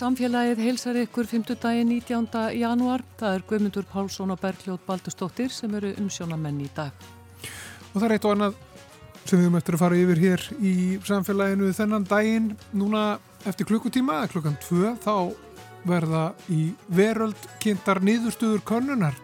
samfélagið heilsar ykkur 5. daginn 19. januar. Það er Guðmundur Pálsson og Bergljóð Baldustóttir sem eru umsjónamenn í dag. Og það er eitt og annað sem við eftir að fara yfir hér í samfélaginu þennan daginn. Núna eftir klukkutíma, klukkan 2, þá verða í veröld kynntar nýðustuður konnunar.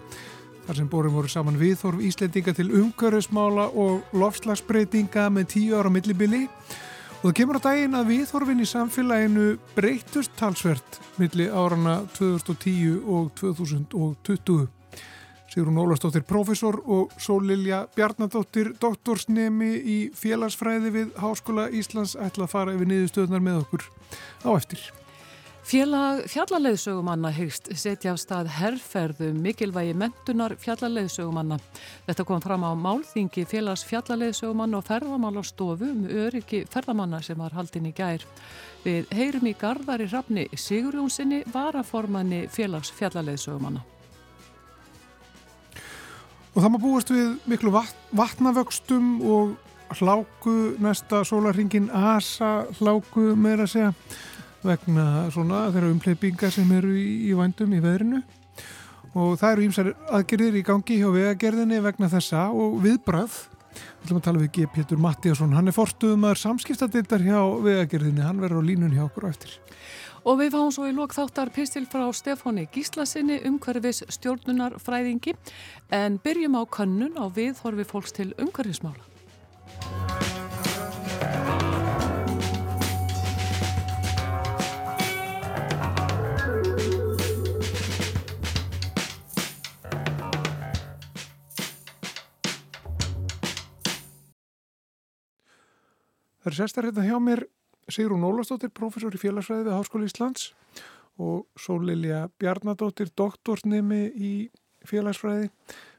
Þar sem borum voru saman viðþorf Íslendinga til umhverfismála og lofslagsbreytinga með tíu ára millibili og Og það kemur á daginn að viðhorfin í samfélaginu breytust talsvert milli árana 2010 og 2020. Sigrun Ólastóttir profesor og Sólilja Bjarnadóttir doktorsnemi í félagsfræði við Háskóla Íslands ætla að fara yfir niðurstöðnar með okkur á eftir. Félag fjallarleiðsögumanna hyggst setja af stað herrferðu mikilvægi mentunar fjallarleiðsögumanna. Þetta kom fram á málþingi félags fjallarleiðsögumanna og ferðamálastofu um öryggi ferðamanna sem var haldin í gær. Við heyrum í Garðari Rafni Sigurjónsinni varaformanni félags fjallarleiðsögumanna. Og það má búast við miklu vatnavöxtum og hláku næsta sólarringin Asa hláku meira að segja vegna svona þeirra umleipingar sem eru í, vandum í veðrinu. Og það eru ímsar aðgerðir í gangi hjá vegagerðinni vegna þessa og viðbrað við ætlum að tala við G. Pétur Mattíasson hann er forstuðumar samskiptadildar hjá vegagerðinni, hann verður á línun hjá okkur á eftir. Og við fáum svo í lók þáttar pistil frá Stefáni Gíslasinni umhverfis stjórnunar fræðingi. En byrjum á kannun á viðhorfi fólks til umhverfismála Það er sérstaklega hérna hjá mér Sigrun Ólastóttir, professor í félagsfræði við Háskóli Íslands og Sólilja Bjarnadóttir, doktorsnemi í félagsfræði.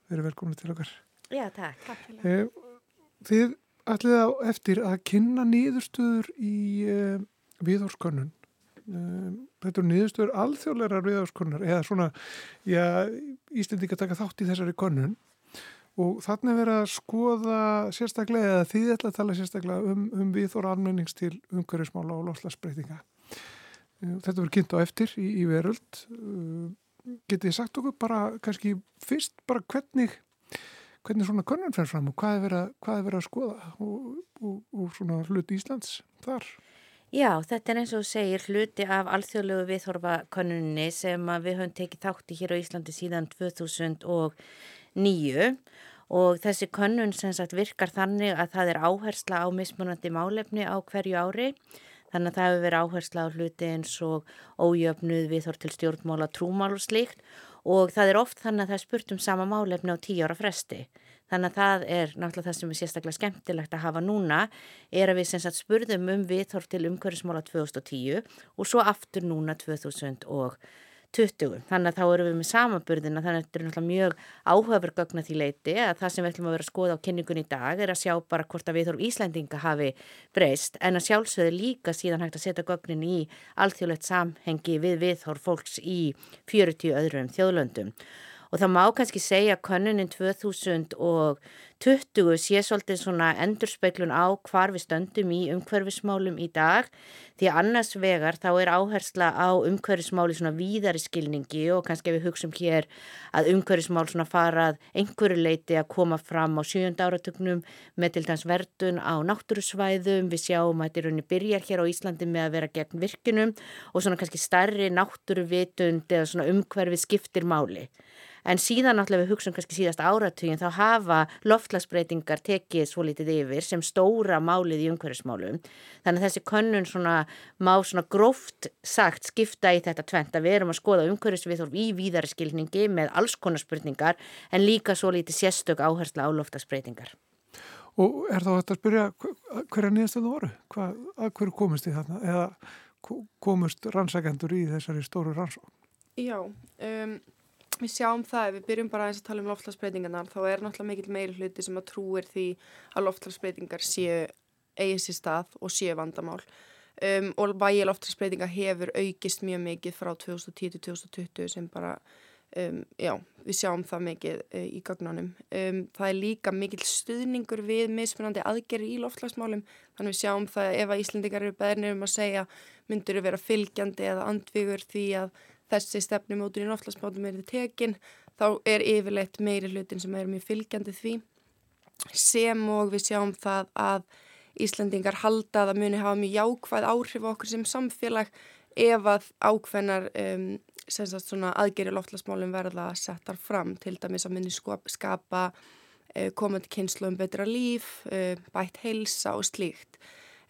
Verið velkomni til okkar. Já, takk. takk eh, þið ætlið á eftir að kynna nýðurstöður í eh, viðhórskönnun. Eh, þetta eru nýðurstöður alþjóðlegar viðhórskönnur eða svona, já, Íslendinga taka þátt í þessari könnun og þannig verið að skoða sérstaklega, eða ætla að tala sérstaklega um, um viðþóra almennings til umhverfismála og lofslagsbreytinga. Eh, þetta verður kynnt á eftir í, í veröld. Eh, getið sagt okkur bara, kannski fyrst, bara hvernig, hvernig svona konun fer fram og hvað er verið að, verið skoða og, og, og svona hluti Íslands þar? Já, þetta er eins og segir hluti af alþjóðlegu viðhorfa konunni sem við höfum tekið þátti hér á Íslandi síðan 2009 og þessi könnun sem sagt virkar þannig að það er áhersla á mismunandi málefni á hverju ári. Þannig að það hefur verið áhersla á hluti eins og ójöfnuð við þór til stjórnmála trúmál og slíkt. Og það er oft þannig að það er spurt um sama málefni á tíu ára fresti. Þannig að það er náttúrulega það sem er sérstaklega skemmtilegt að hafa núna er að við sem sagt spurðum um við þór til umhverfismála 2010 og svo aftur núna 2010 20. Þannig að þá erum við með samaburðina þannig að þetta er náttúrulega mjög áhugavergögn að því leiti að það sem við ætlum að vera að skoða á kynningun í dag er að sjá bara hvort að við þorfum Íslandinga hafi breyst en að sjálfsögðu líka síðan hægt að setja gögnin í alþjóðlegt samhengi við viðhorf fólks í 40 öðrum þjóðlöndum og það má kannski segja að könnunin 2020 sé svolítið svona endurspeiklun á hvar við stöndum í umhverfismálum í dag. Því að annars vegar þá er áhersla á umhverfismáli svona víðari skilningi og kannski við hugsaum hér að umhverfismál svona farað einhverju leiti að koma fram á sjönda áratögnum með til dæms verdun á náttúrusvæðum, við sjáum að þetta er rauninni byrjar hér á Íslandi með að vera gegn virkinum og svona kannski starri náttúruvitund eða svona umhverfi skiptir máli en síðan náttúrulega við hugsaum kannski síðast áratugin þá hafa loftlagsbreytingar tekið svo litið yfir sem stóra málið í umhverfismálum þannig að þessi könnun svona má svona gróft sagt skipta í þetta tvent að við erum að skoða umhverfisviðhorf í víðari skilningi með alls konar spurningar en líka svo litið sérstök áhersla á loftlagsbreytingar. Og er þá þetta að spyrja hverja nýðastöðu voru? Hvað, að hverju komist þið þarna? Eða komust rannsakendur í þessari stóru rannsók? Já, um, við sjáum það, ef við byrjum bara að tala um loftlagsbreytingarnar, þá er náttúrulega mikill meiri hluti sem að trúir því að loftlagsbreytingar séu eigið sér stað og séu vandamál um, og vægi loftlagsbreytingar hefur aukist mjög mikið frá 2010-2020 sem bara, um, já, við sjáum það mikið uh, í gagnanum. Um, það er líka mikill stuðningur við mismunandi aðgerri í loftlagsmálum, þannig við sjáum það ef að Íslandingar eru beðnir um að segja myndur vera fylgjandi eða andvigur því að þessi stefnumótur í náttúrulega er tekin, þá er yfirleitt meiri hlutin sem er mjög fylgjandi því sem og við sjáum það að Íslandingar halda að það muni hafa mjög jákvæð áhrif okkur sem samfélag ef að ákveðnar um, aðgeri loftlasmálum verða settar fram til dæmis að muni skapa uh, komandi kynslu um betra líf, uh, bætt heilsa og slíkt.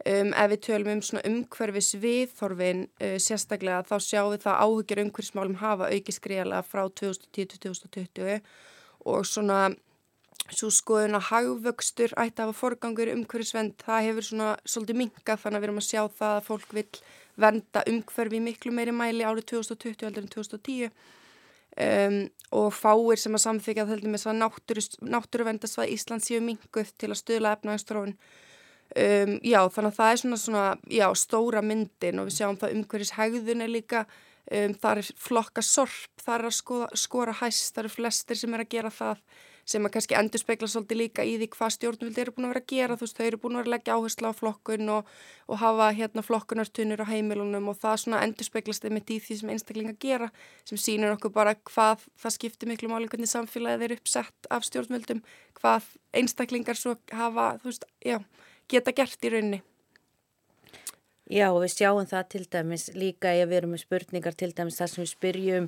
Um, ef við tölum um svona umhverfis viðþorfin uh, sérstaklega þá sjáum við það áhugjur umhverfismálum hafa aukið skriðala frá 2010-2020 og svona svo skoðun að hagvöxtur ætti að hafa forgangur umhverfisvend það hefur svona svolítið minkað þannig að við erum að sjá það að fólk vil venda umhverfi miklu meiri mæli árið 2020 aldrei en 2010 um, og fáir sem að samþykja það náttúruvendasvað Ísland séu minguð til að stöðla efnaðistrófun Um, já, þannig að það er svona, svona já, stóra myndin og við sjáum það umhverjus hegðun er líka, um, það er flokka sorp, það er að skoða, skora hæst, það eru flestir sem er að gera það sem að kannski endur spekla svolítið líka í því hvað stjórnvildi eru búin að vera að gera, þú veist, þau eru búin að vera að leggja áherslu á flokkun og, og hafa hérna flokkunartunir á heimilunum og það svona endur speklast þeim í því sem einstaklinga gera sem sínur okkur bara hvað það skiptir miklu máli hvernig samfélagið er uppsett af stjórnvildum, hvað einstaklingar svo hafa, þú veist, já geta gert í rauninni. Já og við sjáum það til dæmis líka ef við erum með spurningar til dæmis þar sem við spyrjum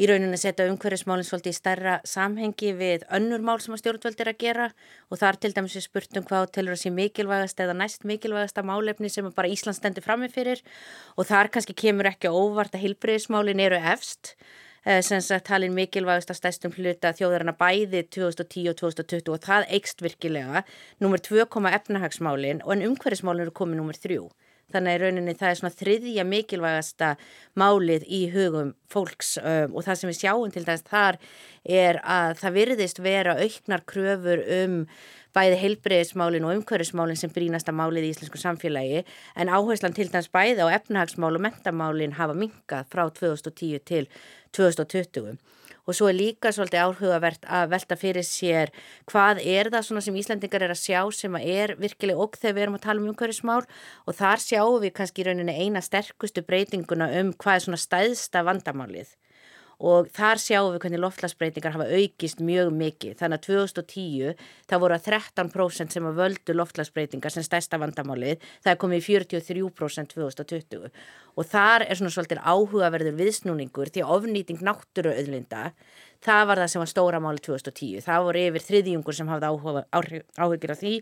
í rauninni að setja umhverfismálinn svolítið í starra samhengi við önnur mál sem að stjórnvöld er að gera. Og þar til dæmis við spurtum hvað til að sé mikilvægast eða næst mikilvægasta málefni sem bara Ísland stendur framifyrir og þar kannski kemur ekki óvart að hilbreyðismálinn eru efst sem sagt talin mikilvægast að stæstum hluta þjóðarana bæði 2010 og 2020 og það eikst virkilega. Númer 2 koma efnahagsmálin og en umhverfismálin eru komið númer 3. Þannig að rauninni það er svona þriðja mikilvægasta málið í hugum fólks um, og það sem við sjáum til þess þar er að það virðist vera auknar kröfur um bæði heilbreyðismálin og umhverfismálin sem brínast að málið í íslensku samfélagi en áherslan til þess bæði á efnahagsmál og mentamálin hafa minkað frá 2010 til 2020 og svo er líka svolítið áhugavert að velta fyrir sér hvað er það svona sem Íslandingar er að sjá sem að er virkilega okk þegar við erum að tala um umhverfismál. Og þar sjáum við kannski í rauninni eina sterkustu breytinguna um hvað er svona stæðsta vandamálið og þar sjáum við hvernig loftlagsbreytingar hafa aukist mjög mikið. Þannig að 2010 það voru að 13% sem að völdu loftlagsbreytingar sem stærsta vandamálið, það er komið í 43% 2020 og þar er svona svolítið áhugaverður viðsnúningur því að ofnýting náttúru öðlinda það var það sem var stóra máli 2010 það voru yfir þriðjungur sem hafði áhugir af því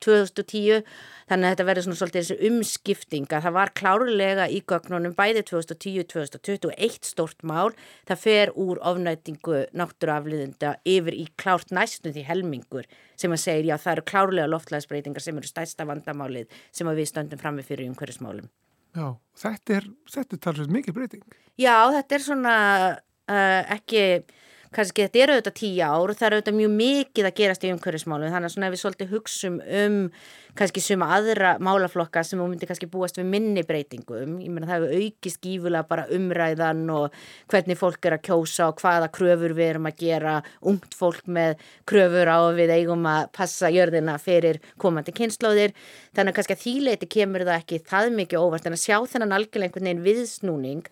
2010 þannig að þetta verður svona svolítið þessu umskipting að það var klárlega í gögnunum bæði 2010-2020 eitt stort mál, það fer úr ofnætingu náttúruafliðunda yfir í klárt næstum því helmingur sem að segja já það eru klárlega loftlæðisbreytingar sem eru stæsta vandamálið sem að við stöndum fram með fyrir umhverjusmálum Já, þetta er, er talsveit mikið breyting. Já, þetta er svona uh, ekki kannski þetta eru auðvitað tíu ár það eru auðvitað mjög mikið að gerast í umhverfismálum. Þannig að svona ef við svolítið hugsum um kannski suma aðra málaflokka sem við myndum kannski búast við minni breytingum ég meina það hefur aukist gífulega bara umræðan og hvernig fólk er að kjósa og hvaða kröfur við erum að gera ungt fólk með kröfur á við eigum að passa jörðina fyrir komandi kynnslóðir þannig að kannski að þýleiti kemur það ekki það mikið óvart. En að sjá þennan algjörlega einhvern veginn viðsnúning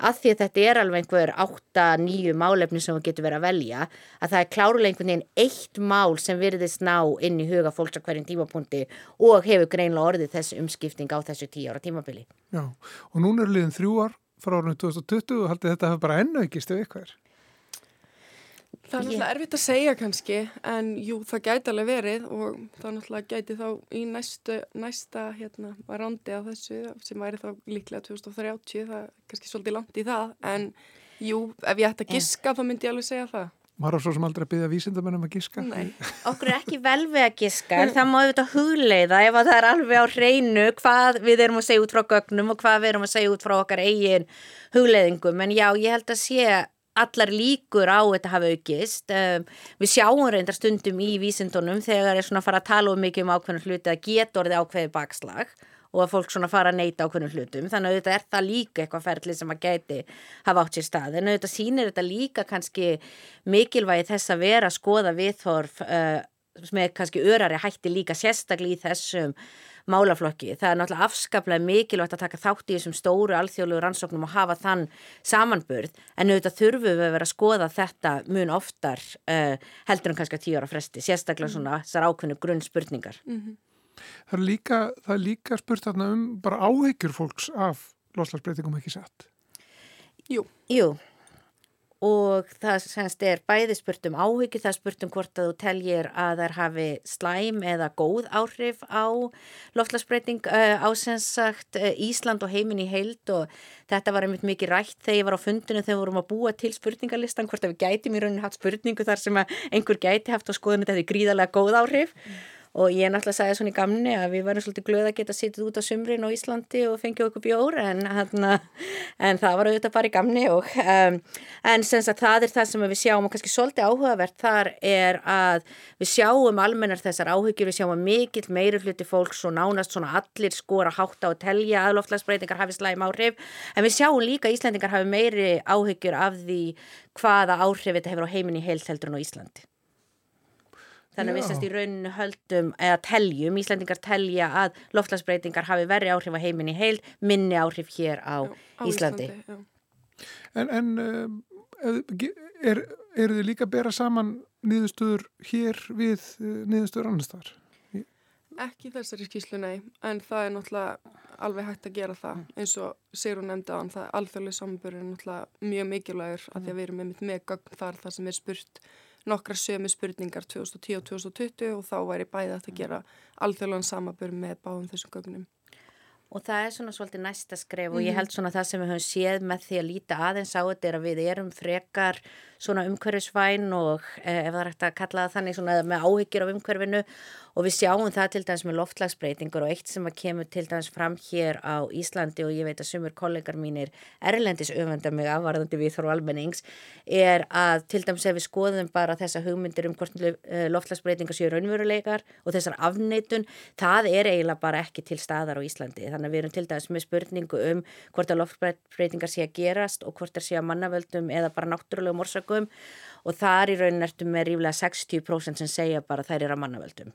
að því að þetta er alveg einhver 8-9 málefni sem við getum verið að velja að það er klárulega einhvern veginn eitt mál sem virðist ná inn í huga fólks á hverjum tímapunkti og hefur greinlega orðið þessu umskipting á þessu 10 ára tímabili. Já, og núna er liðin þrjú ár frá árunum 2020 og haldið þetta hefur bara ennu ekki stöðu ykkur. Það er náttúrulega erfitt að segja kannski en jú það gæti alveg verið og það náttúrulega gæti þá í næstu, næsta hérna varandi af þessu sem væri þá líklega 2030 það er kannski svolítið langt í það en jú ef ég ætti að giska þá myndi ég alveg segja það. Maður á svo sem aldrei að byggja vísindamennum að giska? Nei. Okkur er ekki vel við að giska en það má auðvitað hugleiða ef það er alveg á hreinu hvað við erum að segja út frá gögnum og hvað við erum að segja út frá okkar eigin hugleiðingum en já ég held að sé allar líkur á þetta hafa aukist. Um, við sjáum reyndar stundum í vísindunum þegar er svona að fara að tala um mikið um ákveðnum hluti að geta orðið ákveði bakslag og að fólk svona fara að neyta ákveðnum hlutum. Þannig að þetta er það líka eitthvað ferli sem að geti hafa átt sér stað. En þetta sýnir þetta líka kannski mikilvægi þess að vera að skoða viðhorf uh, með kannski örari hætti líka sérstaklega í þessum málaflokki. Það er náttúrulega afskaplega mikilvægt að taka þátt í þessum stóru alþjóðlegu rannsóknum og hafa þann samanburð en auðvitað þurfum við að vera að skoða þetta mun oftar uh, heldur en kannski að tíu ára fresti, sérstaklega svona þessar ákveðnu grunn spurningar. Mm -hmm. Það er líka, það er líka spurt þarna um bara áhyggjur fólks af loslagsbreytingum ekki satt. Jú. Jú og það semst er bæði spurt um áhyggjur, það spurt um hvort að þú teljir að þær hafi slæm eða góð áhrif á loftlagsbreyting á semsagt Ísland og heimin í heild. Og þetta var einmitt mikið rætt þegar ég var á fundinu þegar við vorum að búa til spurningalistan hvort að við gætim í raunin hatt spurningu þar sem að einhver gæti haft á skoðun þetta er gríðarlega góð áhrif. Mm og ég náttúrulega sagði svona í gamni að við varum svolítið glöð að geta sittið út á sumrin á Íslandi og fengið okkur bjór en, hana, en það var auðvitað bara í gamni og, um, en sagt, það er það sem við sjáum og kannski svolítið áhugavert þar er að við sjáum almennar þessar áhyggjur, við sjáum mikill meiri hluti fólks og nánast svona allir skora hátta og telja að loftlagsbreytingar hafi slæm áhrif en við sjáum líka að Íslandingar hafi meiri áhyggjur af því hvaða áhrif þetta hefur á heiminni heilt heldur en á Íslandi. Þannig að við sérst í rauninu höldum eða teljum, Íslandingar telja að loftlagsbreytingar hafi verri áhrif á heiminni heil, minni áhrif hér á, já, á Íslandi. Íslandi en en uh, er, eru þið líka að bera saman niðurstöður hér við uh, niðurstöður annars þar? Ekki þessari skíslu, nei, en það er náttúrulega alveg hægt að gera það eins og Sigrun nefndi á hann, það er alþjóðlega samanbörður náttúrulega mjög mikilvægur að því að við erum með, með gögn þar það sem er spurt nokkra sömu spurningar 2010 og 2020 og þá væri bæði að gera alþjóðlan samabur með báðum þessum gögnum. Og það er svona svolítið næsta skref og ég mhm. held svona það sem við höfum séð með því að líta aðeins á þetta er að við erum frekar svona umhverfisvæn og eh, ef það er hægt að kalla það þannig svona með áhyggjur af umhverfinu og við sjáum það til dæmis með loftlagsbreytingur og eitt sem að kemur til dæmis fram hér á Íslandi og ég veit að sumur kollegar mínir erlendis öfunda mig afvarðandi við þóru almennings er að til dæmis ef við skoðum bara þessa hugmyndir um hvort eh, loftlagsbreytingar séu raunveruleikar og þessar afneitun, það er eiginlega bara ekki til staðar á Íslandi þannig að við erum til dæmis með spurningu um hvort að loftlagsbreytingar sé að gerast og hvort það sé að mannavöldum eða bara náttúrulegum orsökum og þar í raunin ertum með ríflega 60% sem segja bara þær eru að mannavöldum.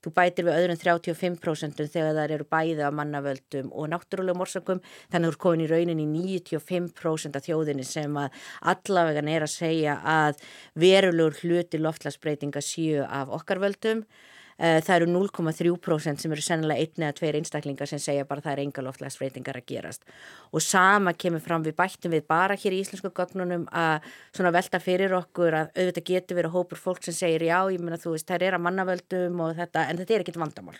Þú bætir við öðrum 35% þegar það eru bæði af mannavöldum og náttúrulegum orsökum þannig að þú er komin í rauninni 95% af þjóðinni sem að allavega er að segja að verulegur hluti loftlagsbreytinga síu af okkar völdum. Eh, það eru 0,3% sem eru sennilega einni eða tveir einstaklingar sem segja bara það er enga loftlagsbreytingar að gerast og sama kemur fram við bættum við bara hér í íslensku gögnunum að svona velta fyrir okkur að auðvitað getur verið hópur fólk sem segir já, ég menna þú veist, það er að mannavöldum og þetta, en þetta er ekkit vandamál.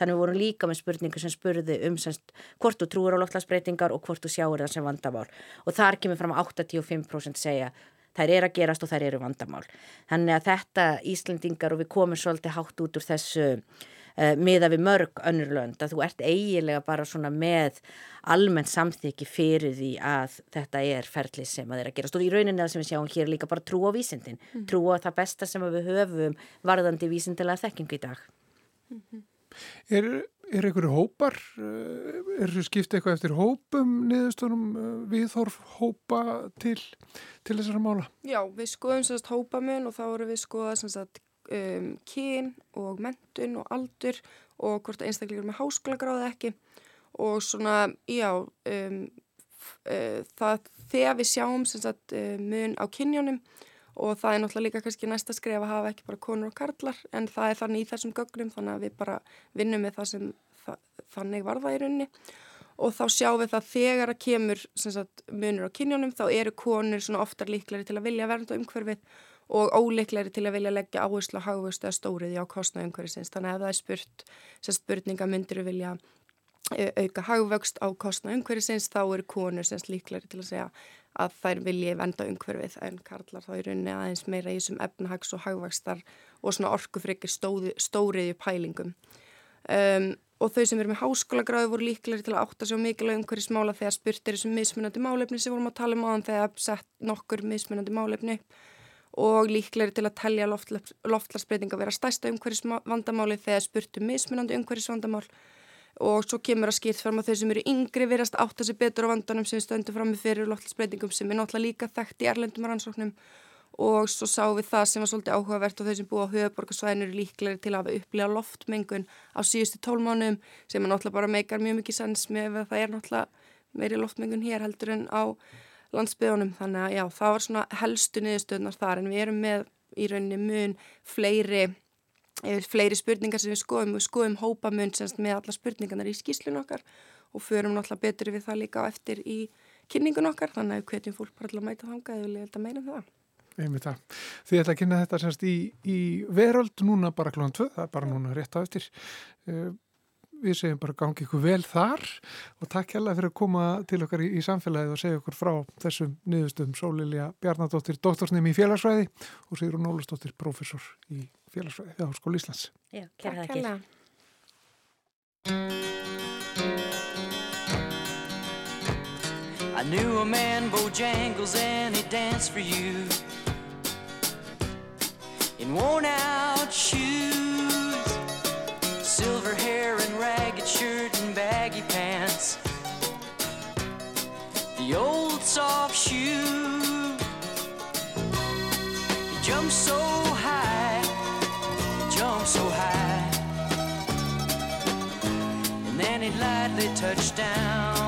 Þannig við vorum líka með spurningu sem spurði um semst, hvort þú trúur á loftlagsbreytingar og hvort þú sjáur það sem vandamál og þar kemur fram að 85% segja þær eru að gerast og þær eru vandamál. Þannig að þetta Íslandingar og við komum svolítið hátt út úr þessu uh, miða við mörg önnurlönd að þú ert eiginlega bara svona með almennt samþyggi fyrir því að þetta er ferli sem að þeirra gerast og í rauninni að sem við sjáum hér líka bara trú á vísindin, mm. trú á það besta sem við höfum varðandi vísindilega þekkingu í dag. Mm -hmm. Er, er einhverju hópar, eh, er þessu skipt eitthvað eftir hópum niðurstunum eh, viðhorf hópa til, til þessara mála? Já, við skoðum sérst hópamun og þá eru við skoðað sérst um, kyn og mentun og aldur og hvort einstaklega með háskóla gráði ekki og svona, já, um, uh, það þegar við sjáum sérst mun á kynjónum og það er náttúrulega líka kannski næsta skrif að hafa ekki bara konur og karlar en það er þannig í þessum gögnum þannig að við bara vinnum með það sem það, þannig varða í rauninni. Og þá sjáum við það þegar að kemur sagt, munur á kynjónum þá eru konur svona oftar líklæri til að vilja vernda umhverfið og óleiklæri til að vilja leggja áherslu á hagvöstu eða stóriði á kostna umhverfisins. Þannig að það er spurt, spurninga myndir við vilja e, auka hagvöxt á kostna umhverfisins þá eru konur líklæri til að segja að þær vilji venda umhverfið en Karlar þá í rauninni aðeins meira í þessum efnahags og hagvakstar og svona orkufrikir stóriðju pælingum. Um, og þau sem eru með háskóla gráði voru líklegri til að átta á mikilvæg umhverfismála þegar spurt er þessum mismunandi málefni sem vorum að tala um á þann þegar sett nokkur mismunandi málefni og líklegri til að telja loftlarsbreyting að vera stæsta umhverfisvandamáli þegar spurt um mismunandi umhverfisvandamál og svo kemur að skýrt fram að þau sem eru yngri verðast átt að sé betur á vandanum sem stöndu fram með fyrir loftlisbreytingum sem er náttúrulega líka þekkt í erlendum rannsóknum. Og svo sáum við það sem var svolítið áhugavert og þau sem búið á höfuborgarsvæðinu eru líklegri til að upplega loftmengun á síðustu tólmánum sem er náttúrulega bara meikar mjög mikið sens með að það er náttúrulega meiri loftmengun hér heldur en á landsbyðunum þannig að já, það var svona helstu niðurstöðnar þar en við erum með í rauninni mun fleiri fleiri spurningar sem við skoðum við skoðum hópamun semst með alla spurningarnar í skýslun okkar og förum náttúrulega betur við það líka á eftir í kynningun okkar þannig að við hvetjum fólk bara til að mæta þanga eða vilja þetta meira um það Einmitt það. Þið ætla að kynna þetta semst í, í veröld núna bara klóðan 2, það er bara núna rétt á eftir. Uh, við segjum bara gangi ykkur vel þar og takk hjálpa fyrir að koma til okkar í, í samfélagið og segja okkur frá þessum niðurstöðum Sólilja Bjarnadóttir, doktorsnemi í félagsfræði og Sigrun Ólustóttir, professor í félagsfræði við Háskóli Íslands. Já, kæra það ekki. I knew a man, Bojangles, and he danced for you in worn out shoes, he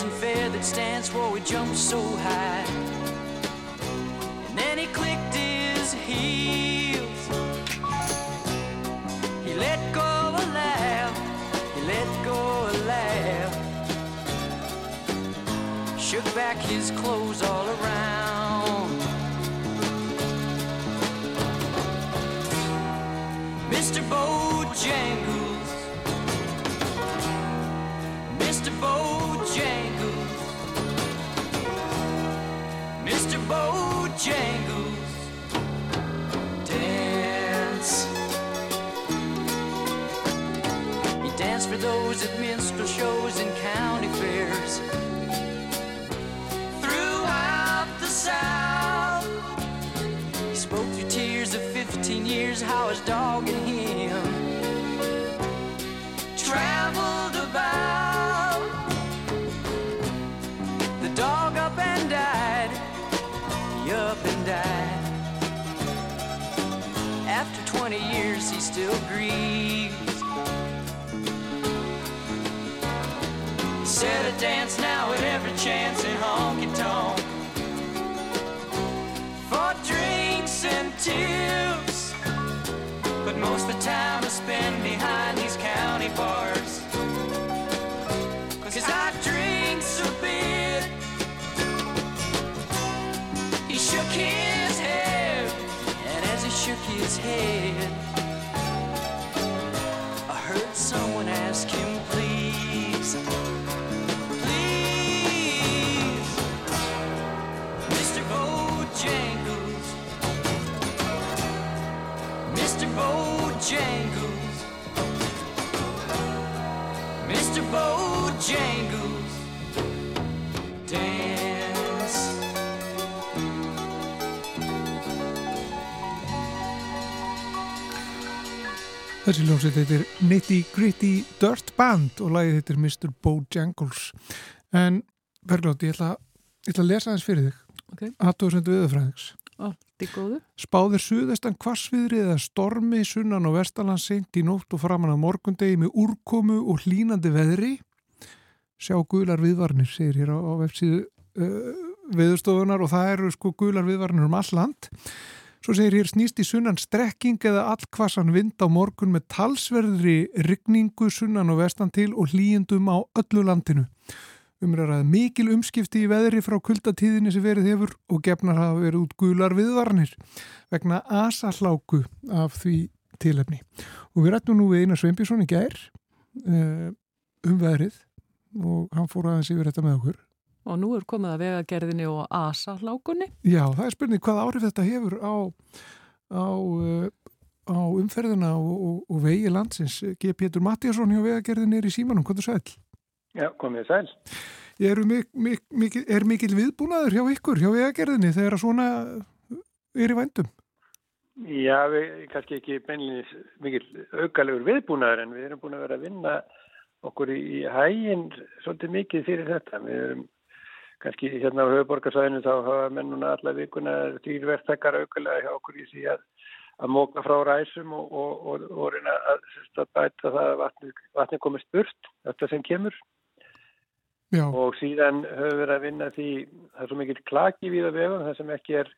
pants and feathered stance while we jumped so high. And then he clicked his heels. He let go a laugh. He let go a laugh. Shook back his clothes all around. Mr. Bojangles, Bojangles, dance. He danced for those at minstrel shows and county still grieves. Said, I dance now at every chance in honky tonk for drinks and tips. But most of the time I spend behind these county bars. Cause I drinks a bit. He shook his head, and as he shook his head, Bojangles, Mr. Bojangles, dance. Þessi ljómsveit heitir Nitty Gritty Dirt Band og lagið heitir Mr. Bojangles. En Bergljótt, ég ætla, ég ætla að lesa þess fyrir þig. Ok. Aðtóðsendu viðafræðings. Ó, þið góðu. Spáðir suðestan kvassviðri eða stormi sunnan og vestalands seint í nótt og framan á morgundegi með úrkomu og hlínandi veðri. Sjá gular viðvarnir, segir hér á, á vefsíðu uh, viðurstofunar og það eru sko gular viðvarnir um all land. Svo segir hér snýst í sunnan strekking eða allkvassan vind á morgun með talsverðri rigningu sunnan og vestan til og hlýjendum á öllu landinu. Umræðað mikil umskipti í veðri frá kuldatíðinni sem verið hefur og gefnar hafa verið út gular viðvarnir vegna asahláku af því tilefni. Og við rættum nú við Einar Sveinbjörnsson í gær uh, um veðrið og hann fór aðeins yfir þetta með okkur. Og nú er komið að vegagerðinni og asahlákunni. Já, það er spurning hvað árið þetta hefur á, á, uh, á umferðina og, og, og vegi landsins. G. Pétur Mattíasson hjá vegagerðinni er í símanum, hvað er sæl? Já, komið sæl. Er, mik mik mik er mikil viðbúnaður hjá ykkur, hjá vegagerðinni, þegar svona er í vændum? Já, við kannski ekki beinleginis mikil aukalegur viðbúnaður en við erum búin að vera að vinna okkur í hæginn svolítið mikið fyrir þetta. Við erum kannski hérna á höfuborgarsæðinu þá hafa mennuna alla vikuna dýrverktakar aukalega hjá okkur í því að að móka frá ræsum og, og, og, og reyna að, að bæta það að vatni, vatni komist burt, þetta sem kemur. Já. og síðan höfum við að vinna því það er svo mikil klaki við að vegum það sem ekki er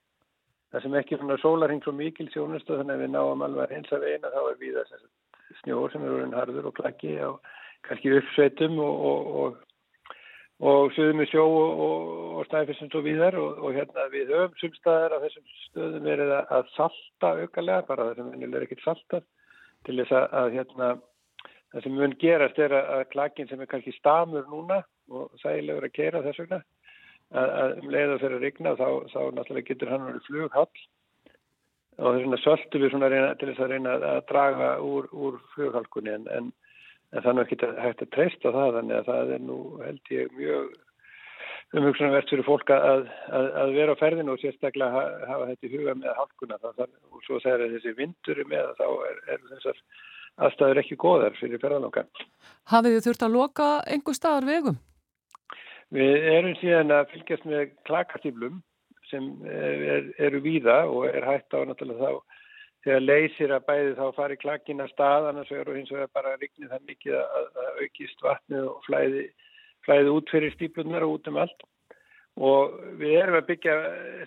það sem ekki er svona sólarhing svo mikil sjónustu þannig að við náum alveg eins af eina þá er við þess snjór sem er orðin harður og klaki og kannski uppsveitum og og, og, og sögum við sjó og snæfisins og viðar og hérna við höfum sumstaðar af þessum stöðum verið að salta aukalega bara það sem vennilega er ekkit salta til þess að, að hérna það sem mun gerast er að klakin sem er kannski stamur núna og sægilegur að keira þess vegna að, að um leiða fyrir að rigna þá, þá náttúrulega getur hann verið flughall og þess vegna söldu við reyna, til þess að reyna að draga úr, úr flughalkunni en, en, en þannig að geta hægt að treysta það þannig að það er nú held ég mjög umhugsunarvert fyrir fólk að, að, að vera á ferðinu og sérstaklega hafa þetta í huga með halkuna það, og svo þegar þessi vindur er með þá er, er þessar aðstæður ekki góðar fyrir ferðalanga. Hafið þið þurft að loka einhver staðar vegum? Við erum síðan að fylgjast með klakastíflum sem er, eru víða og er hægt á náttúrulega þá þegar leysir að bæði þá fari klakina stað annars vegar og hins vegar bara rignir það mikið að, að aukist vatnið og flæði, flæði út fyrir stíflunar og út um allt. Og við erum að byggja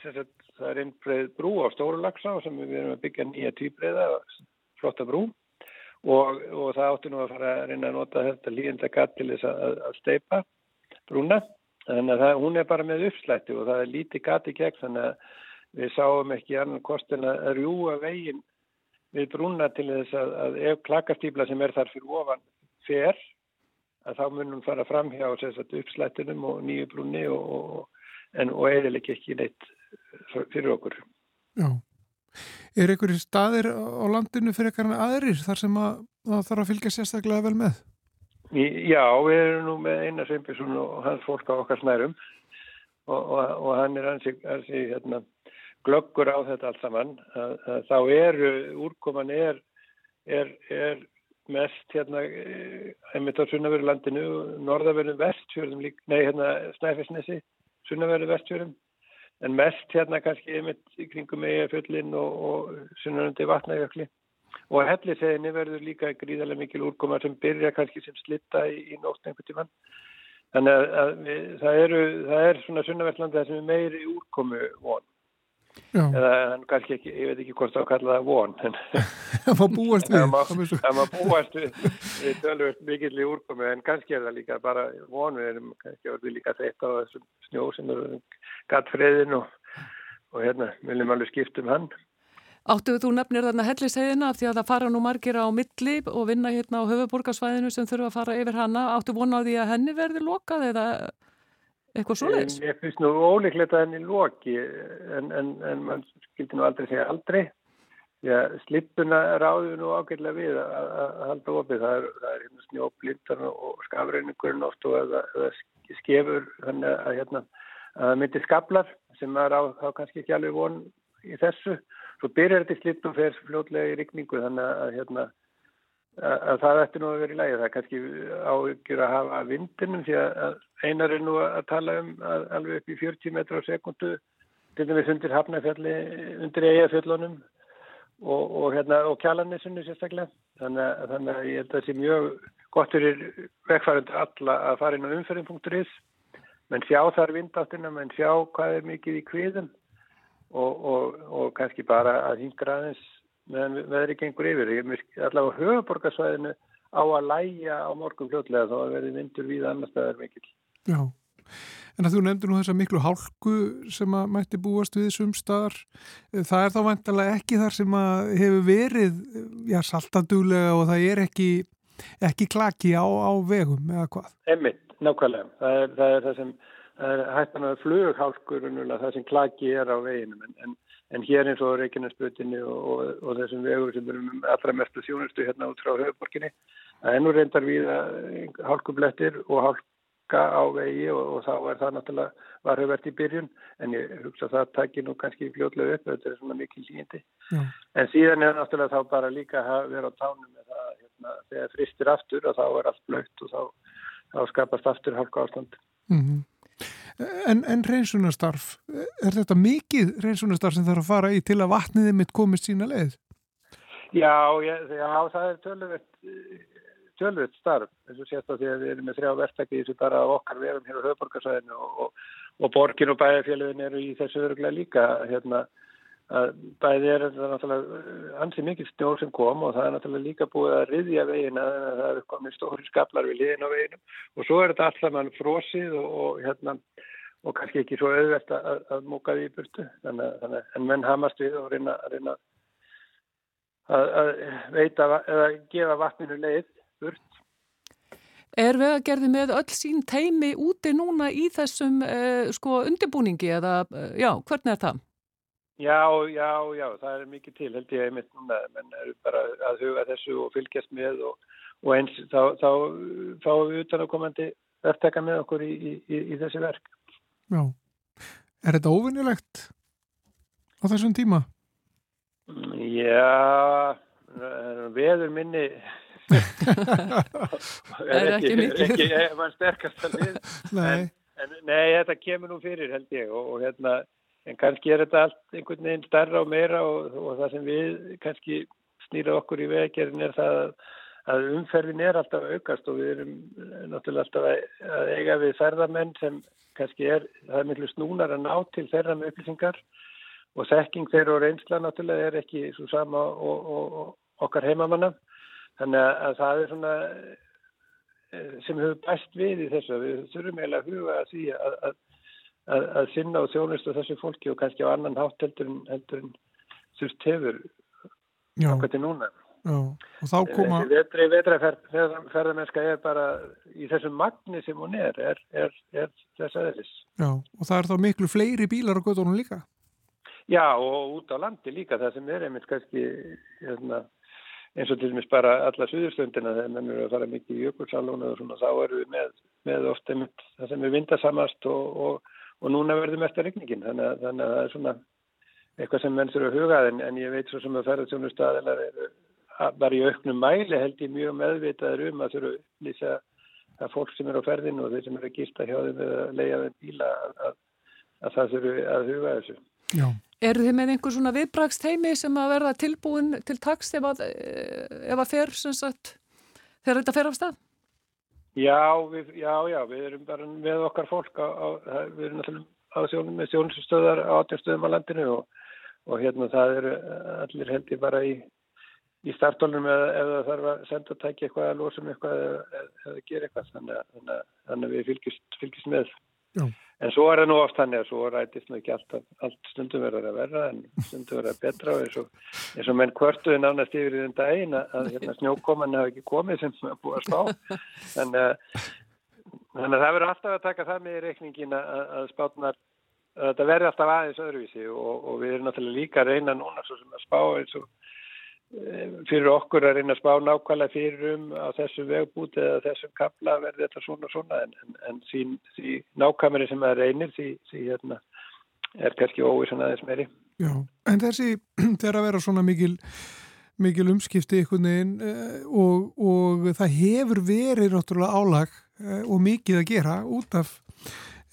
sagt, það er einn breið brú á Stórulagsa sem við erum að byggja nýja týbreiða flotta brú. Og, og það átti nú að fara að reyna að nota þetta líðenda gatt til þess að, að steipa brúna Þannig að það, hún er bara með uppslætti og það er lítið gati gegn þannig að við sáum ekki annan kostin að rjúa veginn við brúna til þess að, að ef klakastýpla sem er þar fyrir ofan fer að þá munum fara fram hjá uppslættinum og nýju brúni og, og, og eðileg ekki neitt fyrir okkur. Já. Er einhverjir staðir á landinu fyrir eitthvað aðrir þar sem að, að þarf að fylgja sérstaklega vel með? Já, við erum nú með Einar Sveinbjörnsson og hans fólk á okkar snærum og, og, og hann er hansi, hansi hérna, glöggur á þetta allt saman. Þá eru, úrkoman er, er, er mest hérna, einmitt á Sunnaveru landinu, norðaverðum vestfjörðum, nei hérna Snæfellsnesi, Sunnaveru vestfjörðum, en mest hérna kannski einmitt í kringum eigafjöllin og, og Sunnavöndi vatnajökli og helliseginni verður líka gríðarlega mikil úrkoma sem byrja kannski sem slitta í, í nótt einhvern tíman þannig að, að við, það, eru, það er svona sunnavertlandi það sem er meiri úrkomu von. Já. eða kannski ekki, ég veit ekki hvort það kalla það von það má búast við það má búast. við við tölum mikil í úrkomu en kannski er það líka bara von við erum kannski orðið líka þetta á þessum snjó sem eru gatt friðin og, og hérna viljum alveg skiptum hann Áttuðu þú nefnir þarna helliseiðina af því að það fara nú margir á milli og vinna hérna á höfuborgarsvæðinu sem þurfa að fara yfir hana. Áttu vona á því að henni verði lokað eða eitthvað svoleiðis? Ég finnst nú óleiklegt að henni loki en, en, en mann skildi nú aldrei segja aldrei. Slippuna ráðu nú ágætlega við að, að halda opið. Það er, það er hérna snjóblindan og skafreiningurinn oft og eða, eða skefur þannig að, hérna, að það myndir skablar sem maður á þá kannski ekki alveg von í þessu svo byrjar þetta slitt og fer fljótlega í rikningu þannig að, hérna, að, að það ætti nú að vera í lægi það er kannski áhugjur að hafa vindinum því að einar er nú að tala um að alveg upp í 40 metra á sekundu til dæmis undir hafnafjalli undir eigafjallunum og, og, hérna, og kjalanissunni sérstaklega. Þannig þannig að ég held að það sé mjög gott fyrir vegfærandu alla að fara inn á umferðin.is menn sjá þar vindáttina, menn sjá hvað er mikið í kviðum og, og, og kannski bara að hingra aðeins meðan veðri gengur yfir. Ég er allavega höfuborgarsvæðinu á að læja á morgun fljótlega þá að verði vindur við annar staðar mikill. Já, En að þú nefndir nú þessa miklu hálku sem að mætti búast við sumstaðar, það er þá vantilega ekki þar sem að hefur verið, já, saltadúlega og það er ekki, ekki klaki á, á vegum eða hvað? Emmitt, nákvæmlega. Það er það, er það sem hættan að flughálkur það sem klaki er á veginum. En, en, en hér eins og Reykjanesbrutinni og, og, og þessum vegur sem eru allra mestu þjónustu hérna út frá höfuborginni það er nú reyndar við hálkublettir og hálka á vegi og, og þá er það náttúrulega varhugvert í byrjun. En ég hugsa að það takir nú kannski fljóðlega upp þetta er svona mikil líndi en síðan er náttúrulega þá bara líka að vera á tánum með það hérna, þegar fristir aftur og þá er allt blögt og þá, þá skapast aftur hálka ástand mm -hmm. En, en reynsunastarf, er þetta mikið reynsunastarf sem þarf að fara í til að vatniðið mitt komist sína leið? Já, já, já það er tölvöld starf, eins og sést á því að við erum með þrjá verktakki þessu bara okkar við erum hér á höfborgarsvæðinu og, og, og borgin og bæjarfélagin eru í þessu öruglega líka hérna bæði er þetta náttúrulega ansið mikið snjór sem kom og það er náttúrulega líka búið að riðja veginn að það er komið stóri skaplar við liðin á veginum. Og svo er þetta allt saman frosið og, og hérna og kannski ekki svo auðvelt að, að múka því í burtu. Þannig, þannig, en menn hamast við og reyna, reyna að, að veita eða gefa vatninu leið burt. Er vegagerði með öll sín teimi úti núna í þessum uh, sko undirbúningi eða uh, já, hvernig er það? Já, já, já, það er mikið til held ég einmitt núna, menn er bara að huga þessu og fylgjast með og, og eins þá, þá fáum við utan að komandi verktaka með okkur í, í, í, í þessi verk. Já, er þetta ofinnilegt á þessum tíma? Já, veður minni er ekki mikið. Er ekki, er mann sterkast að lið. Nei. En, en, nei, þetta kemur nú fyrir held ég og, og hérna En kannski er þetta allt einhvern veginn starra og meira og, og það sem við kannski snýra okkur í veggerinn er það að umferðin er alltaf aukast og við erum náttúrulega alltaf að eiga við ferðamenn sem kannski er, það er miklu snúnar að ná til þeirra með upplýsingar og þekking þeirra og reynsla náttúrulega er ekki svo sama og, og, og okkar heimamanna. Þannig að það er svona sem hefur bæst við í þessu. Við þurfum eiginlega að huga að því að, að að, að sinna og þjónustu þessu fólki og kannski á annan hátt heldur en, heldur en þurft hefur okkur til núna. Já, og þá koma... Vetri, vetraferðarmennska er bara í þessum magni sem hún er, er, er, er þess aðeins. Já, og það er þá miklu fleiri bílar á gödunum líka? Já, og út á landi líka, það sem er einmitt kannski hérna, eins og til dæmis bara alla suðurstundina þegar menn eru að fara mikið í jökulsalónu og svona, þá eru við með, með einmitt það sem er vindasamast og, og og núna verður mest að regningin þannig að, þannig að það er svona eitthvað sem menn þurfa að huga en, en ég veit svo sem að ferðartjónu staðilar bara í auknum mæli held ég mjög meðvitaður um að þurfa lýsa að fólk sem er á ferðinu og þeir sem eru að gista hjá þeim eða leiða þeim bíla að, að, að það þurfa að huga þessu. Já. Er þið með einhver svona viðbraksteimi sem að verða tilbúin til takst ef að, ef að fer sem sagt þegar þetta fer af stað? Já, við, já, já, við erum bara með okkar fólk á, á við erum náttúrulega á sjónum með sjónustöðar á átjastöðum á landinu og, og hérna það eru allir heldur bara í, í startólunum eða það þarf að senda og tækja eitthvað að losum eitthvað eða, eða gera eitthvað þannig að, þannig að við fylgjast, fylgjast með. Já. En svo er það nú oft þannig að svo rætist nú ekki allt, allt stundum verður að verða en stundum verður að betra og eins og, eins og menn kvörtuði nánast yfir í þenn daginn að, að hérna, snjókoman hafa ekki komið sem það búið að spá. Þannig að, þannig að það verður alltaf að taka það með í reikningin að, að spátnar, að þetta verður alltaf aðeins öðruvísi og, og við erum náttúrulega líka að reyna núna svo sem að spá eins og fyrir okkur að reyna að spá nákvæmlega fyrir um á þessu vegbúti eða þessum kapla verði þetta svona og svona. En, en, en sín, því nákvæmari sem það reynir því, því hérna, er kannski óvísan aðeins meiri. Já, en þessi þegar að vera svona mikil, mikil umskipti einhvern veginn og, og það hefur verið náttúrulega álag og mikið að gera út af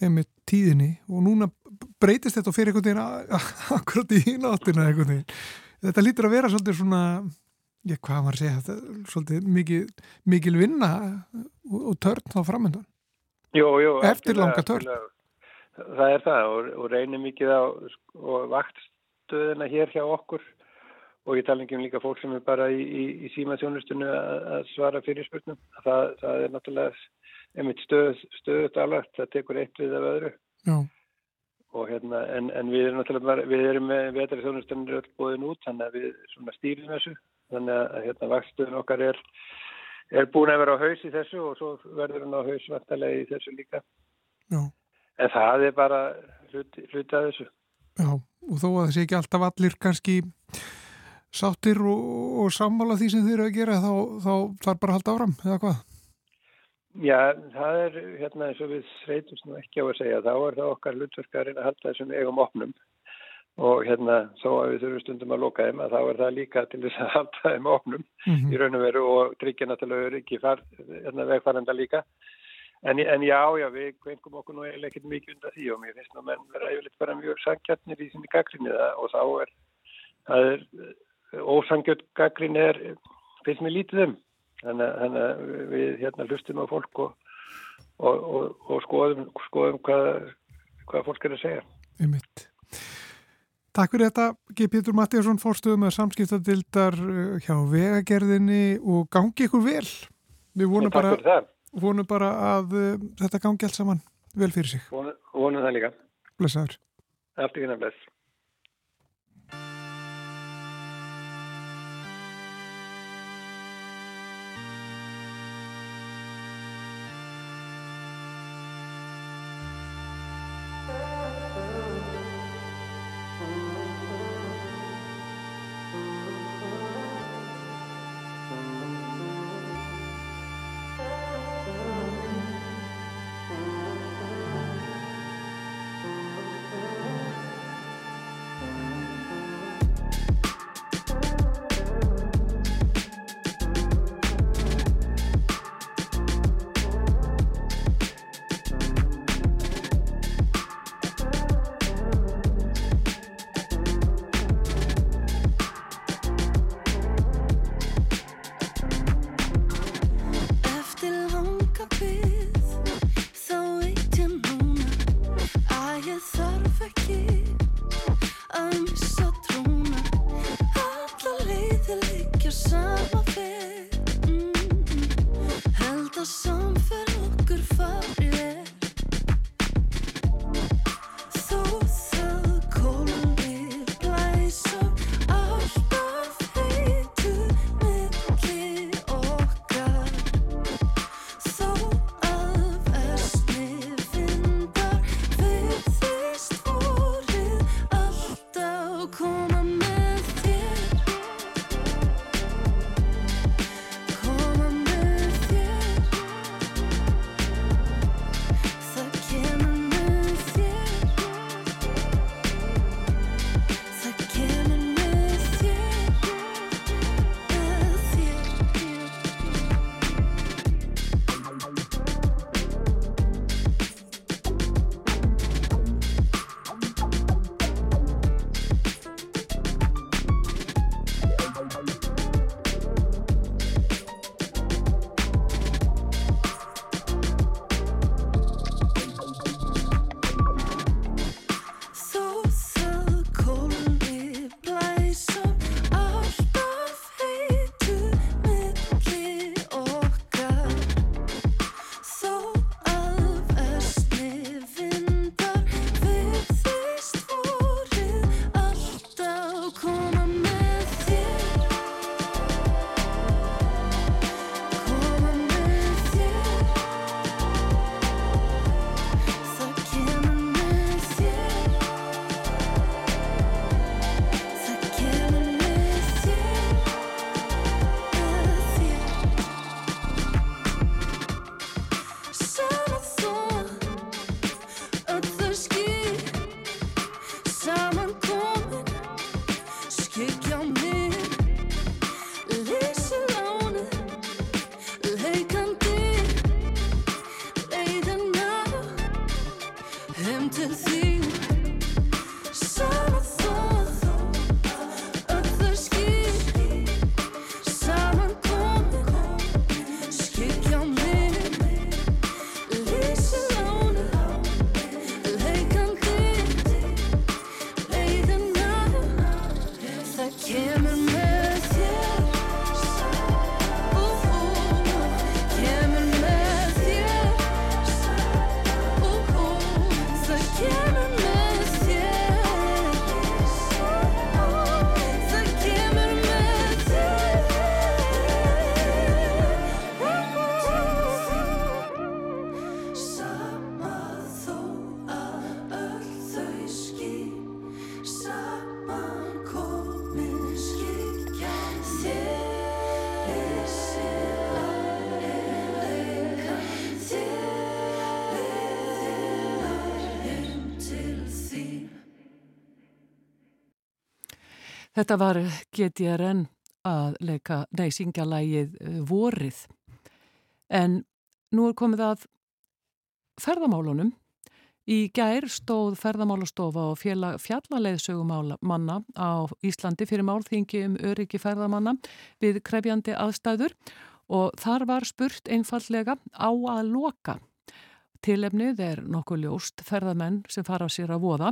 með tíðinni. Og núna breytist þetta fyrir einhvern veginn akkurat í náttina einhvern veginn þetta lítur að vera svolítið svona já, hvað maður segja, þetta, svolítið mikil, mikil vinna og, og törn þá framöndan eftir langa törn. það er það og, og reynir mikið á og vaktstöðina hér hjá okkur. Og ég tala ekki um líka fólk sem er bara í, í, í símaþjónustunni að svara fyrir spurnum það, það er náttúrulega einmitt stöð, stöðut alveg, það tekur eitt við af öðru. Já. Og hérna, en, en við erum náttúrulega, við erum með vetrið þjónustannir öll bóðin út, þannig að við svona stýrum þessu, þannig að hérna vakstuðun okkar er, er búin að vera á haus í þessu og svo verður hann á haus vantarlega í þessu líka. Já. En það er bara hluti, hluti að þessu. Já, og þó að þessi ekki alltaf allir kannski sáttir og, og sammála því sem þeir eru að gera, þá, þá þarf bara að halda áram, eða hvað? Já, það er hérna eins og við þreytumst nú ekki á að segja, þá er það okkar hlutverkarinn að halda þessum eigum opnum og hérna þó að við þurfum stundum að loka þeim að þá er það líka til þess að halda þeim opnum mm -hmm. í raun og veru og tryggja náttúrulega öryggi hérna, vegfæranda líka. En, en já, já, við kveikum okkur nú eiginlega ekkert mikið undan því og mér finnst nú menn vera yfirleitt bara mjög sangjarnir í sinni gaggrinni það og þá er, það er ósangjörn gaggrinni er, finnst mér lítið um. Þannig að við hérna hlustum á fólk og, og, og, og skoðum, skoðum hvað, hvað fólk er að segja. Einmitt. Takk fyrir þetta, G. Pétur Mattíasson, fórstuðum með samskiptadildar hjá vegagerðinni og gangi ykkur vel. Við vonum bara, vonum bara að uh, þetta gangi allt saman vel fyrir sig. Vonum, vonum það líka. Blessaður. Allt í hérna bless. Þetta var GTRN að leika, nei, syngja lægið uh, vorið. En nú er komið að ferðamálunum. Í gær stóð ferðamálastofa og fjallaleðsögumanna á Íslandi fyrir málþingi um öryggi ferðamanna við krefjandi aðstæður og þar var spurt einfallega á að loka. Tilefnið er nokkuð ljóst ferðamenn sem fara sér að voða.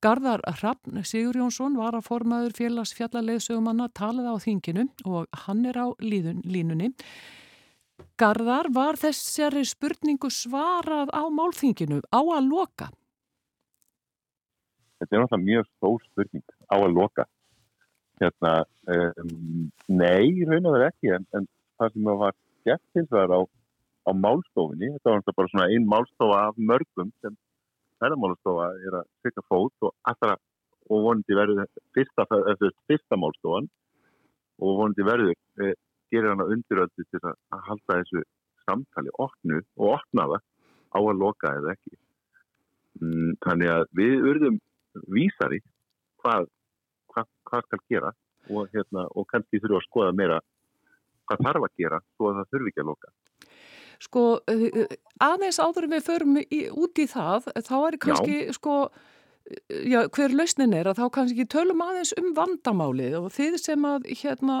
Garðar Hrafn Sigur Jónsson var að formaður félags fjallarleðsögumanna talað á þinginu og hann er á líðun, línunni. Garðar var þessari spurningu svarað á málþinginu á að loka? Þetta er náttúrulega mjög stór spurning á að loka. Hérna, um, nei, raun og verið ekki, en, en það sem var gett hins vegar á, á málstofinni, þetta var bara svona einn málstofa af mörgum sem ferðarmálastofa er að sykka fót og allra og vonandi verður fyrsta, fyrsta málstofan og vonandi verður e, gerir hana undiröldi til að halda þessu samtali opnu og opnaða á að loka eða ekki. Mm, þannig að við urðum vísari hvað, hvað, hvað skal gera og, hérna, og kannski þurfum að skoða meira hvað þarf að gera svo að það þurfi ekki að loka. Sko eh, eh, aðeins áður við förum í, út í það, þá er kannski já. sko, eh, já, hver lausnin er að þá kannski tölum aðeins um vandamálið og þið sem að hérna,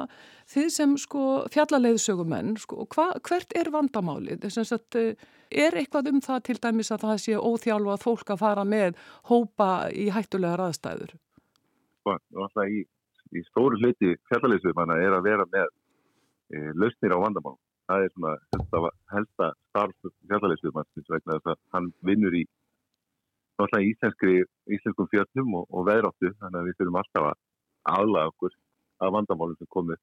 þið sem sko fjallaleiðsögumenn, sko, hva, hvert er vandamálið? Þess að er eitthvað um það til dæmis að það sé óþjálfað fólk að fara með hópa í hættulegar aðstæður? Sko, alltaf í, í stóru hluti fjallaleiðsögumanna er að vera með e, lausnir á vandamálum. Það er svona helsta, helsta starf fjallarleysluðmannsins vegna þess að hann vinnur í náttúrulega íslenskri, íslenskum fjöldnum og, og veðráttu þannig að við þurfum alltaf að aðlaga okkur að vandamálum sem komið.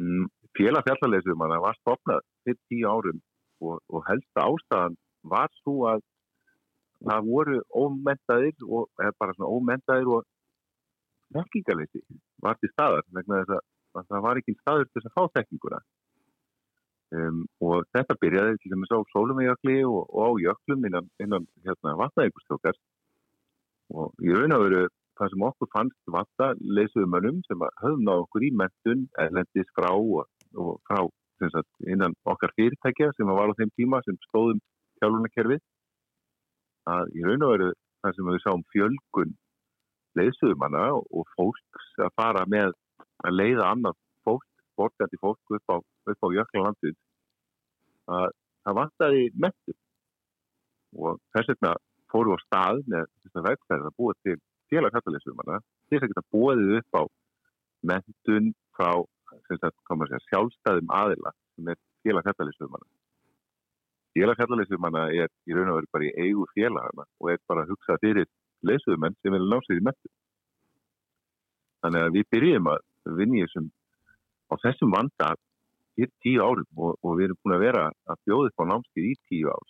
Mm, Félag fjallarleysluðmanna var stopnað fyrir tíu árum og, og helsta ástæðan var svo að það voru ómentaðir og bara svona ómentaðir og þekkingarleysi var til staðar vegna þess að að það var ekki staður til þess að fá tekníkuna um, og þetta byrjaði til dæmis á sólumægjakli og, og á jöklum innan, innan hérna, vatnaðíkustjókar og í raun og veru það sem okkur fannst vatta leysuðum mönnum sem höfum náðu okkur í mentun erlendis frá og, og frá sagt, innan okkar fyrirtækja sem var á þeim tíma sem stóðum hjálfunakerfið að í raun og veru það sem við sáum fjölgun leysuðumanna og fólks að fara með að leiða annað fólk, borgandi fólk upp á, á jöklalandið að það vantaði mettur og þess vegna fóru á stað með þess að vegferð að búa til félagkatalisumana til þess að geta búið upp á mettun frá segja, sjálfstæðum aðila sem er félagkatalisumana félagkatalisumana er í raun og veru bara í eigu félagana og er bara að hugsa fyrir lesuðumenn sem vilja ná sér í mettur þannig að við byrjum að vinni þessum á þessum vanda hér tíu árum og, og við erum búin að vera að bjóða upp á námskið í tíu ár.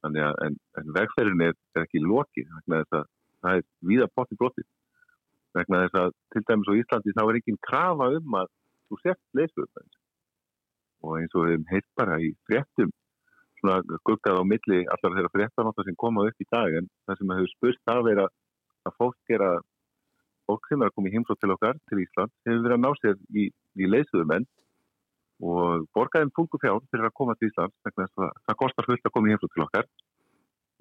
Þannig að en, en vegferðin er, er ekki lokið að það er víða potti brotið. Vegna þess að til dæmis á Íslandi þá er ekki krafa um að þú sett leysum og eins og við hefum heilt bara í fréttum svona guggað á milli allar þeirra fréttanóta sem koma upp í dag en það sem hefur spurst það vera að fólk er að fólk sem er að koma í heimsótt til okkar, til Ísland, hefur verið að ná sér í, í leysuðumenn og borgaðum fungu fjár fyrir að koma til Ísland, það, það kostar fullt að koma í heimsótt til okkar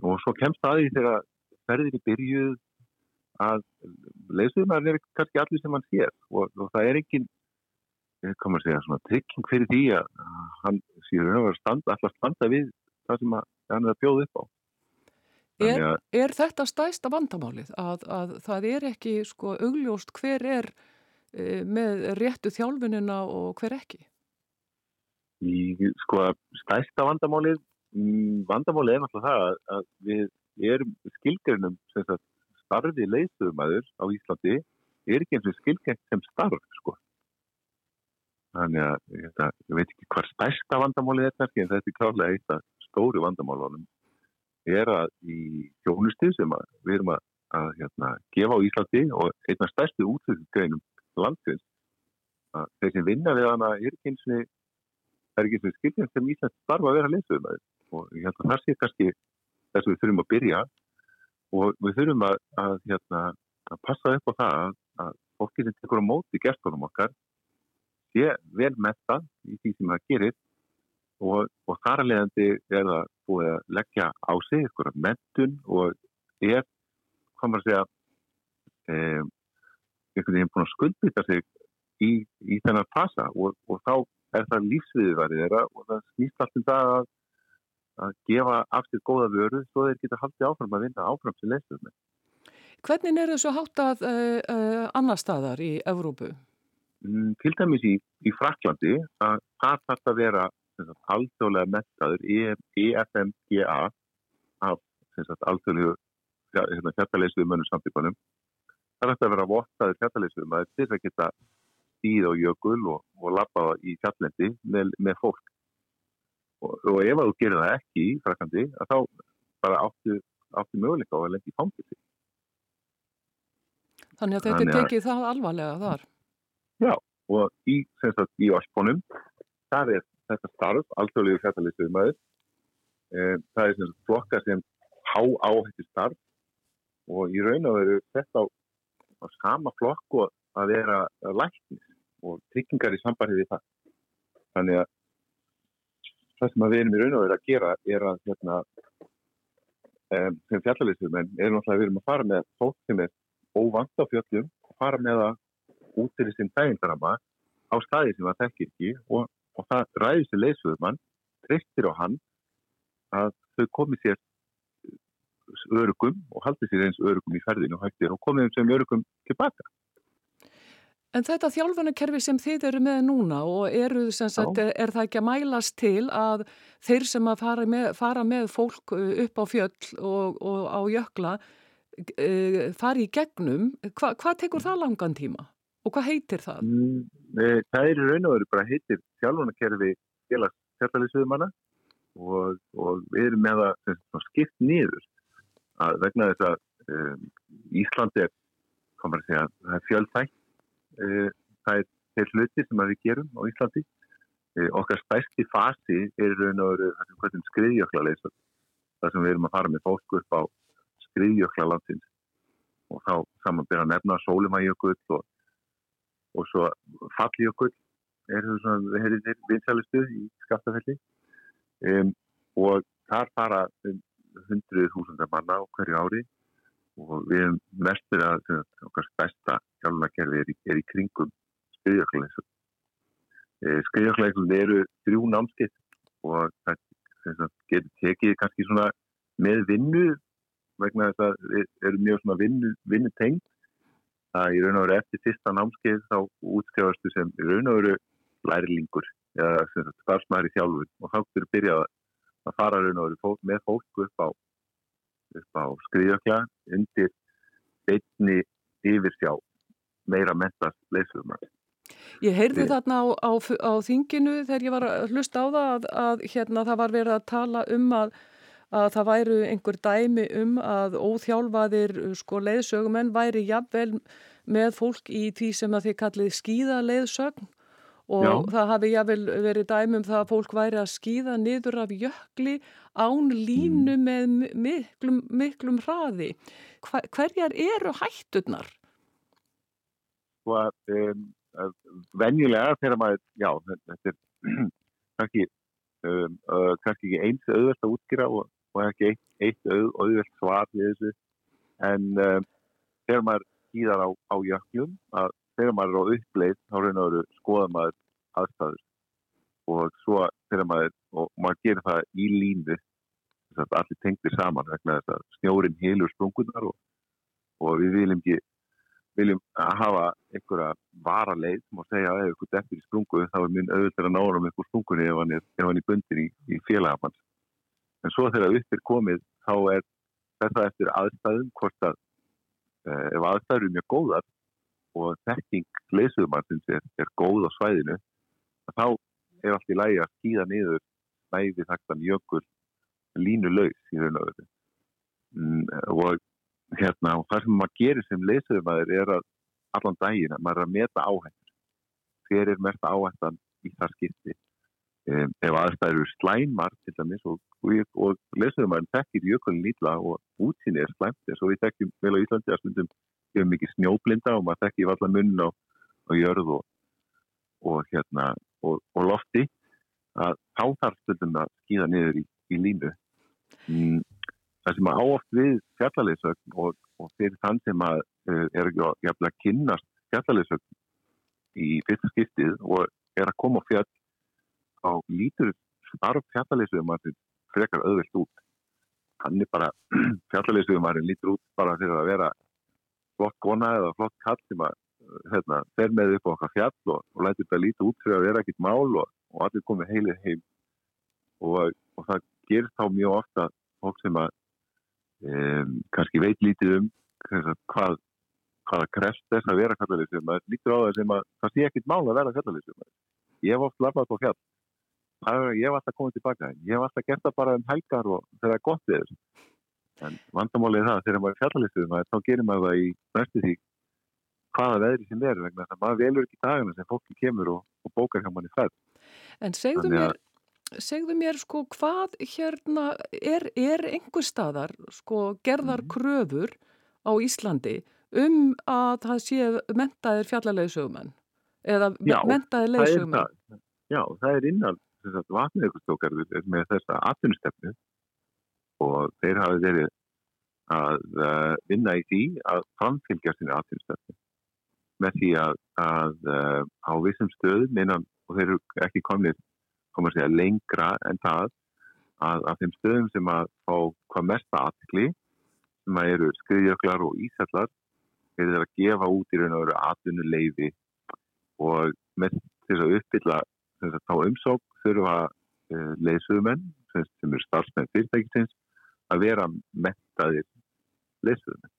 og svo kemst það í þegar ferðinni byrjuð að leysuðumenn er kannski allir sem hann sér og, og það er engin komur að segja svona trygging fyrir því að hann séur að standa, alltaf standa við það sem hann er að bjóða upp á Er, er þetta stæsta vandamálið að, að það er ekki sko augljóst hver er e, með réttu þjálfunina og hver ekki? Í, sko stæsta vandamálið, vandamálið er náttúrulega það að, að við erum skilgjörnum sem starfið leiðsögumæður á Íslandi er ekki eins og skilgjörn sem starf sko. Þannig að ég, ég veit ekki hvað stæsta vandamálið er en þetta er klálega eitt af stóru vandamálunum er að í hjónusti sem við erum að, að hérna, gefa á Íslandi og einna stærstu útlýðsgreinum landsins að þeir sem vinna við hana er ekki eins og það er ekki og skiljan sem Ísland starfa að vera leysum og ég held að það sé kannski þess að við þurfum að byrja og við þurfum að, að, hérna, að passa upp á það að fólki sem tekur á móti gestunum okkar sé vel mettað í því sem það gerir og, og þar að leiðandi er það búið að leggja á sig ykkur að mentun og er, hvað maður segja um, einhvern veginn búin að skuldbytta sig í, í þennan fasa og, og þá er það lífsviðvarið þeirra og það snýst alltaf um það að, að gefa af sér góða vöru svo þeir geta haldið áfram að vinna áfram sem leysum með. Hvernig er þessu háttað uh, uh, annar staðar í Evrópu? Mm, til dæmis í, í Fraklandi að það þarf að vera alþjóðlega mettaður EFMGA af alþjóðlegu hérna, hjartaleysið mönnum samtípanum. Það þarf að vera vottaður hjartaleysið að þess að geta stíð og jökul og, og lappa í hjartlendi með, með fólk. Og, og ef þú gerir það ekki í Fraklandi þá bara áttu, áttu möguleika á að lendi í fangilsi. Þannig að þetta er tekið það alvarlega þar? Já, og í, í Osponum, það er þetta starf, alþjóðlegu fjartalistuðu maður. E, það er sem flokka sem há áhætti starf og í raun og veru þetta á, á sama flokk og að vera læknis og tryggingar í sambandi við það. Þannig að það sem við erum í raun og veru að gera er að hérna, um, sem fjartalistuðu menn er náttúrulega að við erum að fara með fólk sem er óvand á fjöllum og fara með það út til þessum þægindarama á staði sem það þekkir ekki og, og það ræðir sér leysuður mann, treystir á hann að þau komið sér örugum og haldið sér eins örugum í ferðinu og hættir og komið um sem örugum tilbaka. En þetta þjálfunakerfi sem þið eru með núna og eru sagt, er það ekki að mælast til að þeir sem að fara með, fara með fólk upp á fjöll og, og á jökla uh, fari í gegnum, Hva, hvað tekur það langan tíma? Og hvað heitir það? Mm, e, það er í raun og veru bara heitir sjálfunakerfi félags fjartaliðsviðumanna og, og við erum með það skipt nýður að vegna þess að um, Íslandi er, að segja, það er fjöldfætt uh, það er þeir hluti sem við gerum á Íslandi. Uh, okkar stærsti fasi er raun og veru skriðjökla leysað þar sem við erum að fara með fólk upp á skriðjökla landsins og þá samanbyrja að nefna sólumæjökull og, og svo falljökull er það svona vinsælistu í skaftafelli um, og þar fara hundruð þúsundar manna á hverju ári og við erum mestur að okkar besta hjálpunakerfi er, er í kringum skriðjökla skriðjökla eru þrjú námskitt og það getur tekið kannski svona með vinnu vegna þess að við erum mjög svona vinnu, vinnu tengt að í raun og veru eftir fyrsta námskeið þá útskjáðastu sem í raun og veru lærilingur eða starfsmæri þjálfur og þá fyrir byrjað að fara raun og veru með fólk upp á, á skriðjökla undir beitni yfirsjá meira mentast leysum Ég heyrði þarna á, á, á þinginu þegar ég var að hlusta á það að, að hérna það var verið að tala um að að það væru einhver dæmi um að óþjálfaðir sko leiðsögumenn væri jafnvel með fólk í því sem að þið kallið skýða leiðsögn og Já. það hafi jafnvel verið dæmi um það að fólk væri að skýða niður af jökli án línu mm. með miklum, miklum hraði. Hva, hverjar eru hætturnar? Sko að um, venjulega þegar maður, já, þetta er kannski, um, uh, kannski ekki eins auðvert að útskýra og og ekki eitt, eitt auð, auðvelt svar við þessu en um, þegar maður hýðar á, á jöklum að þegar maður er á uppleið þá reynar að skoða maður aðstæður. Og svo þegar maður og maður gerir það í línu þess að allir tengtir saman vegna þess að snjórin hilur sprungunar og, og við viljum ekki viljum hafa einhverja varaleið og segja að ef ykkur deftir í sprungu þá er minn auðvitað að nára um einhver sprungunni ef hann er, er bundin í, í félagamann en svo þegar upp er komið þá er þetta eftir aðstæðum hvort að eh, ef aðstæður eru mjög góðar og þekking leisuðumannsins er, er góð á svæðinu þá er allt í lægi að skýða niður næði þaktan jökul línu laus í raun og öðru mm, og hérna og það sem maður gerir sem leisuðumæður er að allan daginn að maður er að meta áhættur. Hver er mest áhættan í það skipti? Um, ef aðstæður eru slæmar til dæmis og, og, og hann tekir jökulin lítla og útsinni er slæmt eins og við tekjum vel á Íslandi að stundum séum mikið snjóblinda og maður þekki allar munn á, á jörð og, og, hérna, og, og lofti að þá þarf stundum að skýða niður í, í línu. Mm, það sem að áoft við fjallaleysögn og, og fyrir þann sem að uh, er jafnlega að kynnast fjallaleysögn í fyrsta skiptið og er að koma á fjall á lítur starf fjallaleysögum að þetta frekar öðvilt út. Hann er bara, fjallaleysögum að þetta lítur út bara fyrir að vera flott gona eða flott kall sem að hérna, fer með upp á okkar fjall og, og lætir þetta lítið út fyrir að vera ekkit mál og, og allir komið heilir heim. Og, og það gerist þá mjög ofta fólk sem að um, kannski veit lítið um hvað hvaða krest þess að vera kallalýsum maður lítur á sem að það sé ekkit mál að vera kallalýsum ég hef oft lafnað på fjall. Ég hef alltaf komið tilbaka ég hef alltaf gert það bara um helgar og það er gott við þess en vandamálið er það þegar maður er kallalýsum þá gerir maður það í næstu því hvaða veðri sem er vegna þannig að maður velur ekki dagina sem fólki kemur og, og bókar hjá manni fæð En segðu mér, segðu mér sko hvað hérna er, er einhver staðar sko gerðar mm. kröfur á Íslandi um að það sé mentaðir fjallarleysugmenn eða mentaðir leysugmenn Já, það er innan vatniðekustókarður með þessa atvinnustefnu og þeir hafi verið að uh, vinna í því að framfylgja sinni atvinnustefnu. Með því að, að uh, á vissum stöðum innan, og þeir eru ekki komnið segja, lengra en það að, að þeim stöðum sem að fá hvað mesta aðtikli sem að eru skriðjöklar og ísallar þeir eru að gefa út í raun og veru atvinnuleifi og með þess að uppbylla þess að þá umsók þurfa leysuðumenn sem, sem eru starfsmenn fyrirtækisins að vera mettaðir leysuðumenn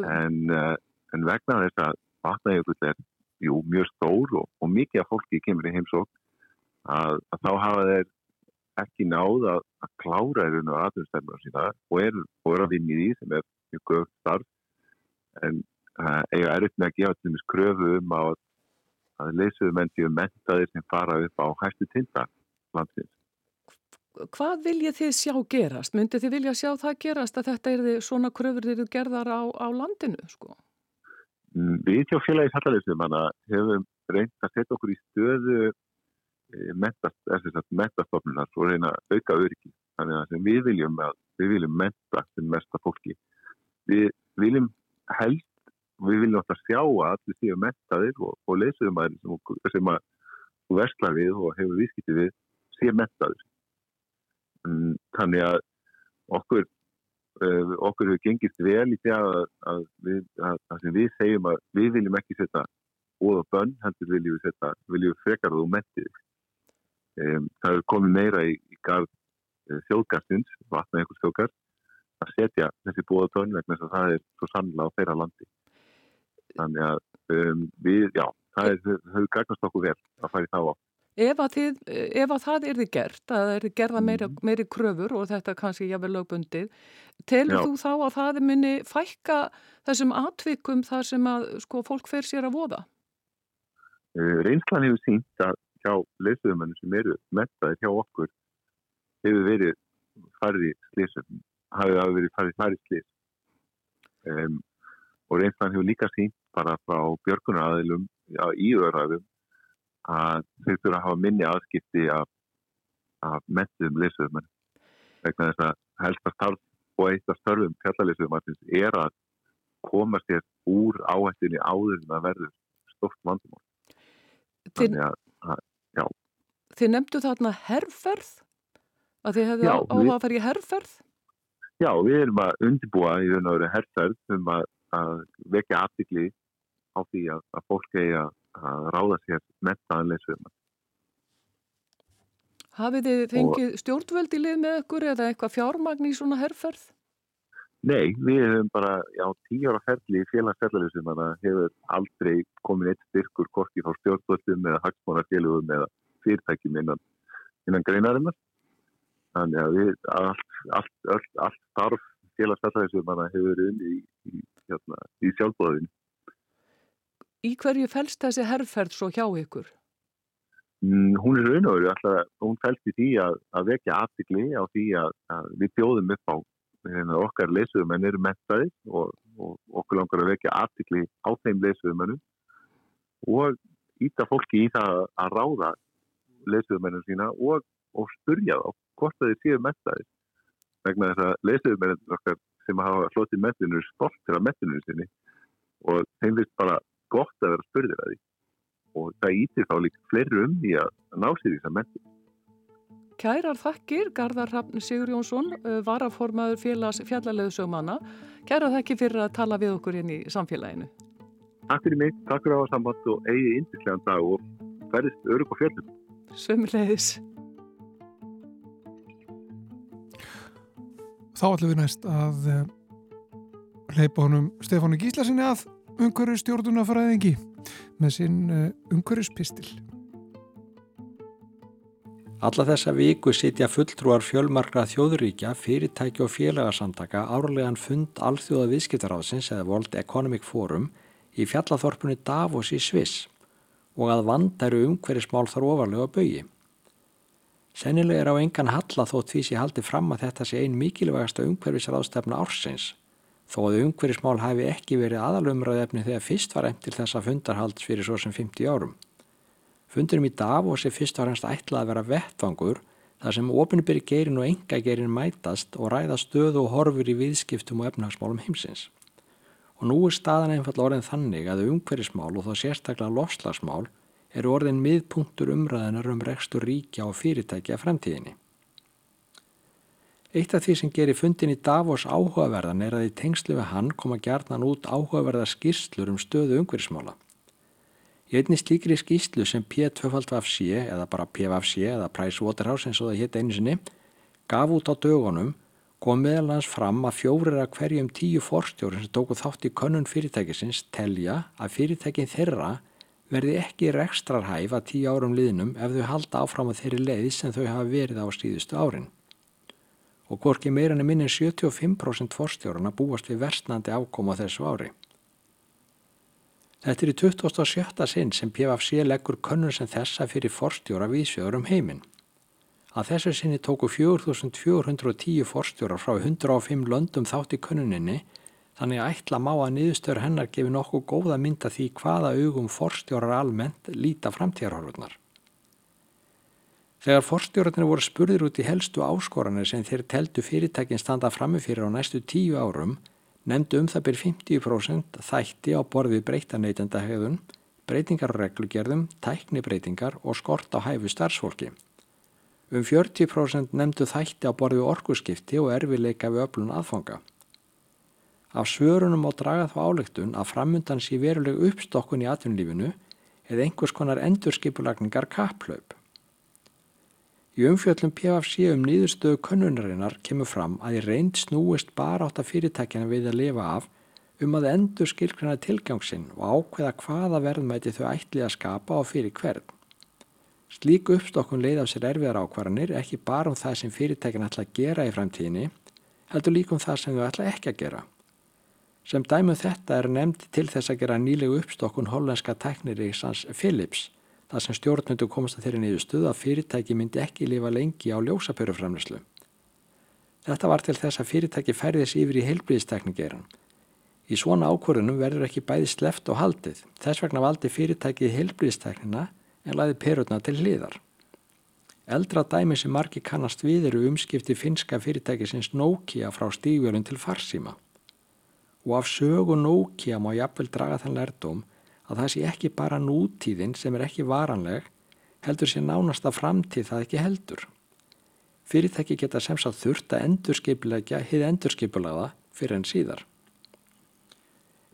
uh. en uh, en vegna þess að vatnajökull er jú, mjög stór og, og mikið af fólki kemur í heimsók að, að þá hafa þeir ekki náð að, að klára erun og aðunstæðunar sína og er, er að vinni því sem er mjög gögt starf en uh, eiga erut með að gefa til þess kröfu um að, að leysuðu menn séu mentaðir sem fara upp á hæstu tinda landsins. Hvað viljið þið sjá gerast? Myndið þið vilja sjá það gerast að þetta er því svona kröfur þið gerðar á, á landinu sko? Við hjá félagi Sallarleysum hefum reynd að setja okkur í stöðu eh, mentastofnunar og reyna að auka öryggi. Þannig að við viljum, að, við viljum menta sem mesta fólki. Við viljum helst, við viljum alltaf sjá að allir séu mentaðir og, og leysuðum að sem, sem að versla við og hefur viðskiptið við séu mentaðir. Þannig að okkur uh, okkur hefur gengist vel í því að, að, við, að, að við segjum að við viljum ekki setja óða bönn, heldur viljum við setja viljum við frekar þú mentið um, það hefur komið meira í, í garð uh, þjóðgastins vatna einhvers þjóðgast að setja þessi bóða bönn vegna þess að það er svo sannlega á þeirra landi. Þannig að um, við, já, það hefur gagnast okkur vel að fara í þá á Ef að, þið, ef að það er þið gert, að það er þið gerða meiri, mhm. meiri kröfur og þetta kannski jáfnveg lögbundið, telur Já. þú þá að það muni fækka þessum atvikum þar sem að sko, fólk fer sér að voða? Eh, reynslan hefur sínt að hjá lesuðumennu sem eru mettaði hjá okkur hefur verið farið slísum, hafið verið farið farið slís. Um, og reynslan hefur líka sínt bara frá björgunaraðilum í öðraðum að þau þurfa að hafa minni aðskipti af, af mentum lesuðumenn vegna þess að helsta starf og eitt af störfum fjallalýsuðumartins er að koma sér úr áhættinni áður en að verður stórt vandumál Þannig að, að já. Þið nefndu þarna herrferð að þið hefðu á, á að fara í herrferð Já, við erum að undibúa í raun og veru herrferð um að, að vekja aftikli á því að, að fólk eigi að að ráða sér mentaðan leysum. Hafið þið fengið stjórnvöld í lið með ykkur eða eitthvað fjármagn í svona herrferð? Nei, við hefum bara, já, tíu ára ferli í félagsferðarleysum að hefur aldrei komin eitt styrkur korki frá stjórnvöldum eða hagsmánarfélugum eða fyrirtækjum innan, innan greinarinnar. Þannig að við, allt, allt, allt, allt starf félagsferðarleysum hefur inn í, í, hérna, í sjálfbóðinu. Í hverju fælst þessi herrferð svo hjá ykkur? Mm, hún er raun og veru alltaf, hún fælst í því að, að vekja aftikli á því að, að við bjóðum upp á okkar lesuðum en eru mettaði og, og, okkur langar að vekja aðtikli á þeim lesuðumönnum og íta fólki í það að ráða lesuðumönnum sína og, og spurja þá hvort það er síðan mestaði vegna þess að lesuðumönnum okkar sem hafa flotið mettinu stoltir af mettinu sinni og þeim finnst bara gott að vera spurðir að því og það ítir þá líka fleiri um í að ná sér í þess að mettinu. Kærar þakkir, Garðar Hrafn Sigur Jónsson, varaformaður félags fjallarleðsögumanna. Kærar þakkir fyrir að tala við okkur inn í samfélaginu. Takk fyrir mig, takk fyrir á samband og eigi índislegan dag og ferðist örug og fjallum. Svömmulegis. Þá ætlum við næst að leipa honum Stefánu Gíslasinni að umhverju stjórnunafræðingi með sinn umhverju spistil. Alla þessa viku sitja fulltrúar fjölmarkra þjóðuríkja, fyrirtæki og félagarsamtaka árlegan fund alþjóða viðskiptaráðsins eða World Economic Forum í fjallathorpunni Davos í Sviss og að vandæru umhverjismál þar ofarlega bögi. Sennilega er á engan halla þótt því sé haldi fram að þetta sé einn mikilvægasta umhverfisráðstefna ársins, þó að umhverfismál hafi ekki verið aðalumræðefni þegar fyrst var til þessa fundarhalds fyrir svo sem 50 árum. Fundurum í Davos er fyrst og fremst ætlað að vera vettfangur þar sem ofinbyrgi geirin og enga geirin mætast og ræða stöðu og horfur í viðskiptum og efnahagsmálum heimsins. Og nú er staðan einfall orðin þannig að umhverjismál og þá sérstaklega lofslagsmál eru orðin miðpunktur umræðinar um rekstur ríkja og fyrirtækja fremtíðinni. Eitt af því sem gerir fundin í Davos áhugaverðan er að í tengslu við hann koma gerðnan út áhugaverðar skýrslur um stöðu umhverjismála. Í einni slíkri skýslu sem P2FC eða bara PVC eða Pricewaterhouse eins og það hétt einu sinni gaf út á dögunum kom meðalans fram að fjórir að hverjum tíu forstjórin sem tóku þátt í könnun fyrirtækisins telja að fyrirtækin þeirra verði ekki rekstrarhæf að tíu árum liðnum ef þau halda áfram að þeirri leiði sem þau hafa verið á síðustu árin. Og hvorki meirinni minni 75% forstjórana búast við versnandi ákoma þessu ári. Þetta er í 27. sinn sem PFC leggur könnun sem þessa fyrir forstjóra vísfjöður um heiminn. Að þessu sinni tóku 4410 forstjórar frá 105 löndum þátt í könnuninni þannig að ætla má að niðurstöður hennar gefi nokkuð góða mynda því hvaða augum forstjórar almennt líta framtíðarhorfurnar. Þegar forstjórarnir voru spurðir út í helstu áskoranir sem þeir teldu fyrirtækin standa framifyrir á næstu tíu árum nefndu um það byrj 50% þætti á borðið breyta neytendahegðun, breytingar á reglugerðum, tæknibreitingar og skort á hæfu starfsfólki. Um 40% nefndu þætti á borðið orkuskipti og erfileika við öflun aðfanga. Af svörunum á draga þá álegtun að framundan sé veruleg uppstokkun í atvinnlífinu eða einhvers konar endurskipulagningar kapplaup. Í umfjöllum PFC um nýðurstöðu könnunarinnar kemur fram að í reynd snúist að fyrirtækjana við að lifa af um að endur skilgrana tilgangsinn og ákveða hvaða verðmæti þau ætli að skapa á fyrir hvern. Slík uppstokkun leið af sér erfiðar ákvarðanir ekki bara um það sem fyrirtækjana ætla að gera í framtíðinni, heldur líka um það sem þau ætla ekki að gera. Sem dæmum þetta er nefnd til þess að gera nýlegu uppstokkun hollenska tækniríksans Philips þar sem stjórnundu komast að þeirri niðurstuð að fyrirtæki myndi ekki lifa lengi á ljósapöruframlislu. Þetta var til þess að fyrirtæki færðis yfir í heilbríðistekningeran. Í svona ákvörðunum verður ekki bæði sleft og haldið, þess vegna valdi fyrirtækið heilbríðisteknina en laði perutna til hliðar. Eldra dæmi sem margi kannast við eru umskipti finska fyrirtækisins Nokia frá stígverun til farsíma. Og af sögu Nokia má jafnvel draga þann lærdóm að það sé ekki bara nútíðin sem er ekki varanleg, heldur sé nánasta framtíð það ekki heldur. Fyrirtæki geta sem sagt þurft að endurskipulegja hið endurskipulaða fyrir en síðar.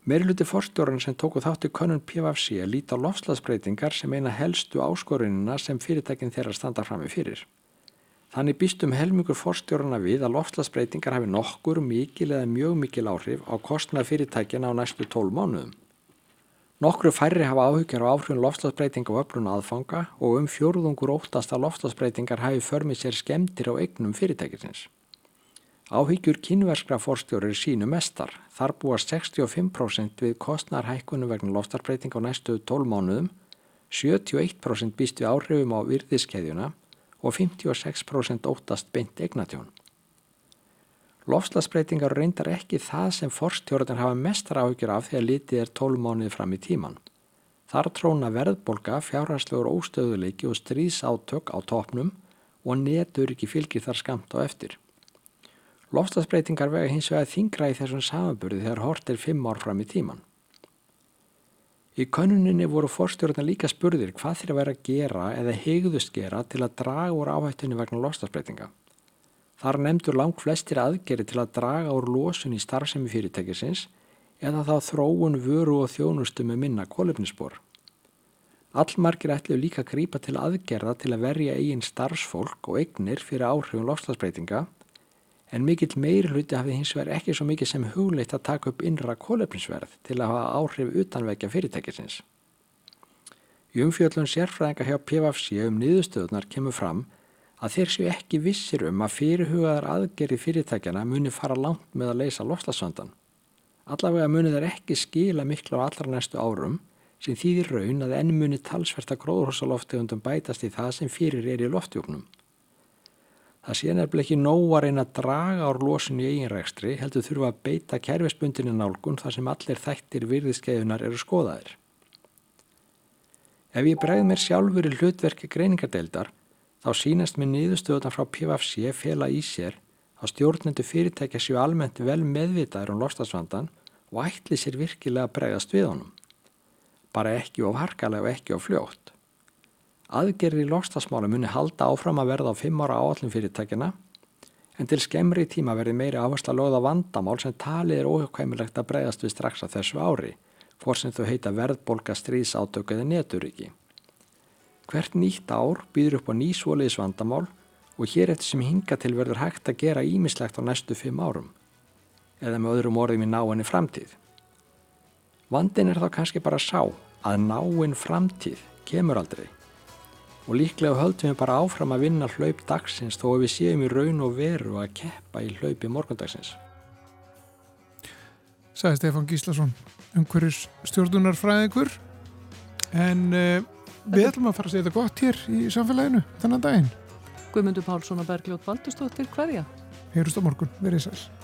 Meiriluti forstjórun sem tóku þátti konun PFC líti á lofslagsbreytingar sem eina helstu áskorunina sem fyrirtækin þeirra standa frammi fyrir. Þannig býstum helmingur forstjóruna við að lofslagsbreytingar hafi nokkur mikil eða mjög mikil áhrif á kostnað fyrirtækina á næstu tól mánuðum. Nokkru færri hafa áhyggjur á áhrifin lofslagsbreytinga og öflun aðfanga og um fjórðungur óttast að lofslagsbreytingar hafi förmið sér skemdir á eignum fyrirtækisins. Áhyggjur kynverskra forstjóri er sínu mestar. Þar búa 65% við kostnarhækkunum vegna lofslagsbreytinga á næstu 12 mánuðum, 71% býst við áhrifum á virðiskeðjuna og 56% óttast beint eignatjón. Lofslagsbreytingar reyndar ekki það sem forstjórnir hafa mestar áhugjur af þegar litið er 12 mánuði fram í tíman. Þar tróna verðbolga, fjárhærslegur óstöðuleiki og stríðsátök á topnum og netur ekki fylgir þar skamt á eftir. Lofslagsbreytingar vega hins vega þingra í þessum samanburði þegar hort er 5 ár fram í tíman. Í könuninni voru forstjórnir líka spurðir hvað þeir að vera að gera eða hegðust gera til að draga úr áhættunni vegna lofslagsbreytinga. Þar nefndur langt flestir aðgeri til að draga úr losun í starfsemi fyrirtækisins eða þá þróun vöru og þjónustu með minna kólefnisspor. Allmargir ætlu líka að grýpa til aðgerða til að verja eigin starfsfólk og eignir fyrir áhrifun lofslagsbreytinga en mikill meiri hluti hafi hins vegar ekki svo mikið sem hugleitt að taka upp innra kólefnisverð til að hafa áhrif utanvekja fyrirtækisins. Í umfjöldun sérfræðinga hjá PFC um niðurstöðunar kemur fram að þeir séu ekki vissir um að fyrirhugaðar aðgerri fyrirtækjana muni fara langt með að leysa lofslagsvandan. Allavega muni þeir ekki skila miklu á allra næstu árum sem þýðir raun að enn muni talsverta gróðurhúsaloftegundum bætast í það sem fyrir er í loftjóknum. Það sé nefnileg ekki nóg að reyna að draga ár losin í eiginrækstri heldur þurfa að beita kerfisbundinu nálgun þar sem allir þættir virðiskeiðunar eru skoðaðir. Ef ég bregð mér sjálfur í hlutverki greiningardeildar þá sínast með niðurstöðuna frá PFC fela í sér að stjórnendu fyrirtækja séu almennt vel meðvitaður um lofstafsvandan og ætli sér virkilega að bregðast við honum. Bara ekki of harkalega og ekki of fljótt. Aðgerri í lofstafsmála muni halda áfram að verða á fimm ára áallum fyrirtækjana en til skemmri tíma verði meiri áhersla lögða vandamál sem talið er óhugkvæmilegt að bregðast við strax að þessu ári, fór sem þau heita verðbolga stríðsátökuði neturiki. Hvert nýtt ár býður upp á nýsvoliðis vandamál og hér eftir sem hinga til verður hægt að gera ímislegt á næstu fimm árum, eða með öðrum orðum í náinni framtíð. Vandin er þá kannski bara sá að náinn framtíð kemur aldrei og líklega höldum við bara áfram að vinna hlaup dagsins þó að við séum í raun og veru að keppa í hlaupi morgundagsins. Sæði Stefán Gíslason, umhverjus stjórnunarfræðingur en uh, Við ætlum að fara að segja þetta gott hér í samfélaginu þennan daginn. Guðmundur Pálsson og Bergljótt Valdustóttir, hverja? Heyrust á morgun, verið sæl.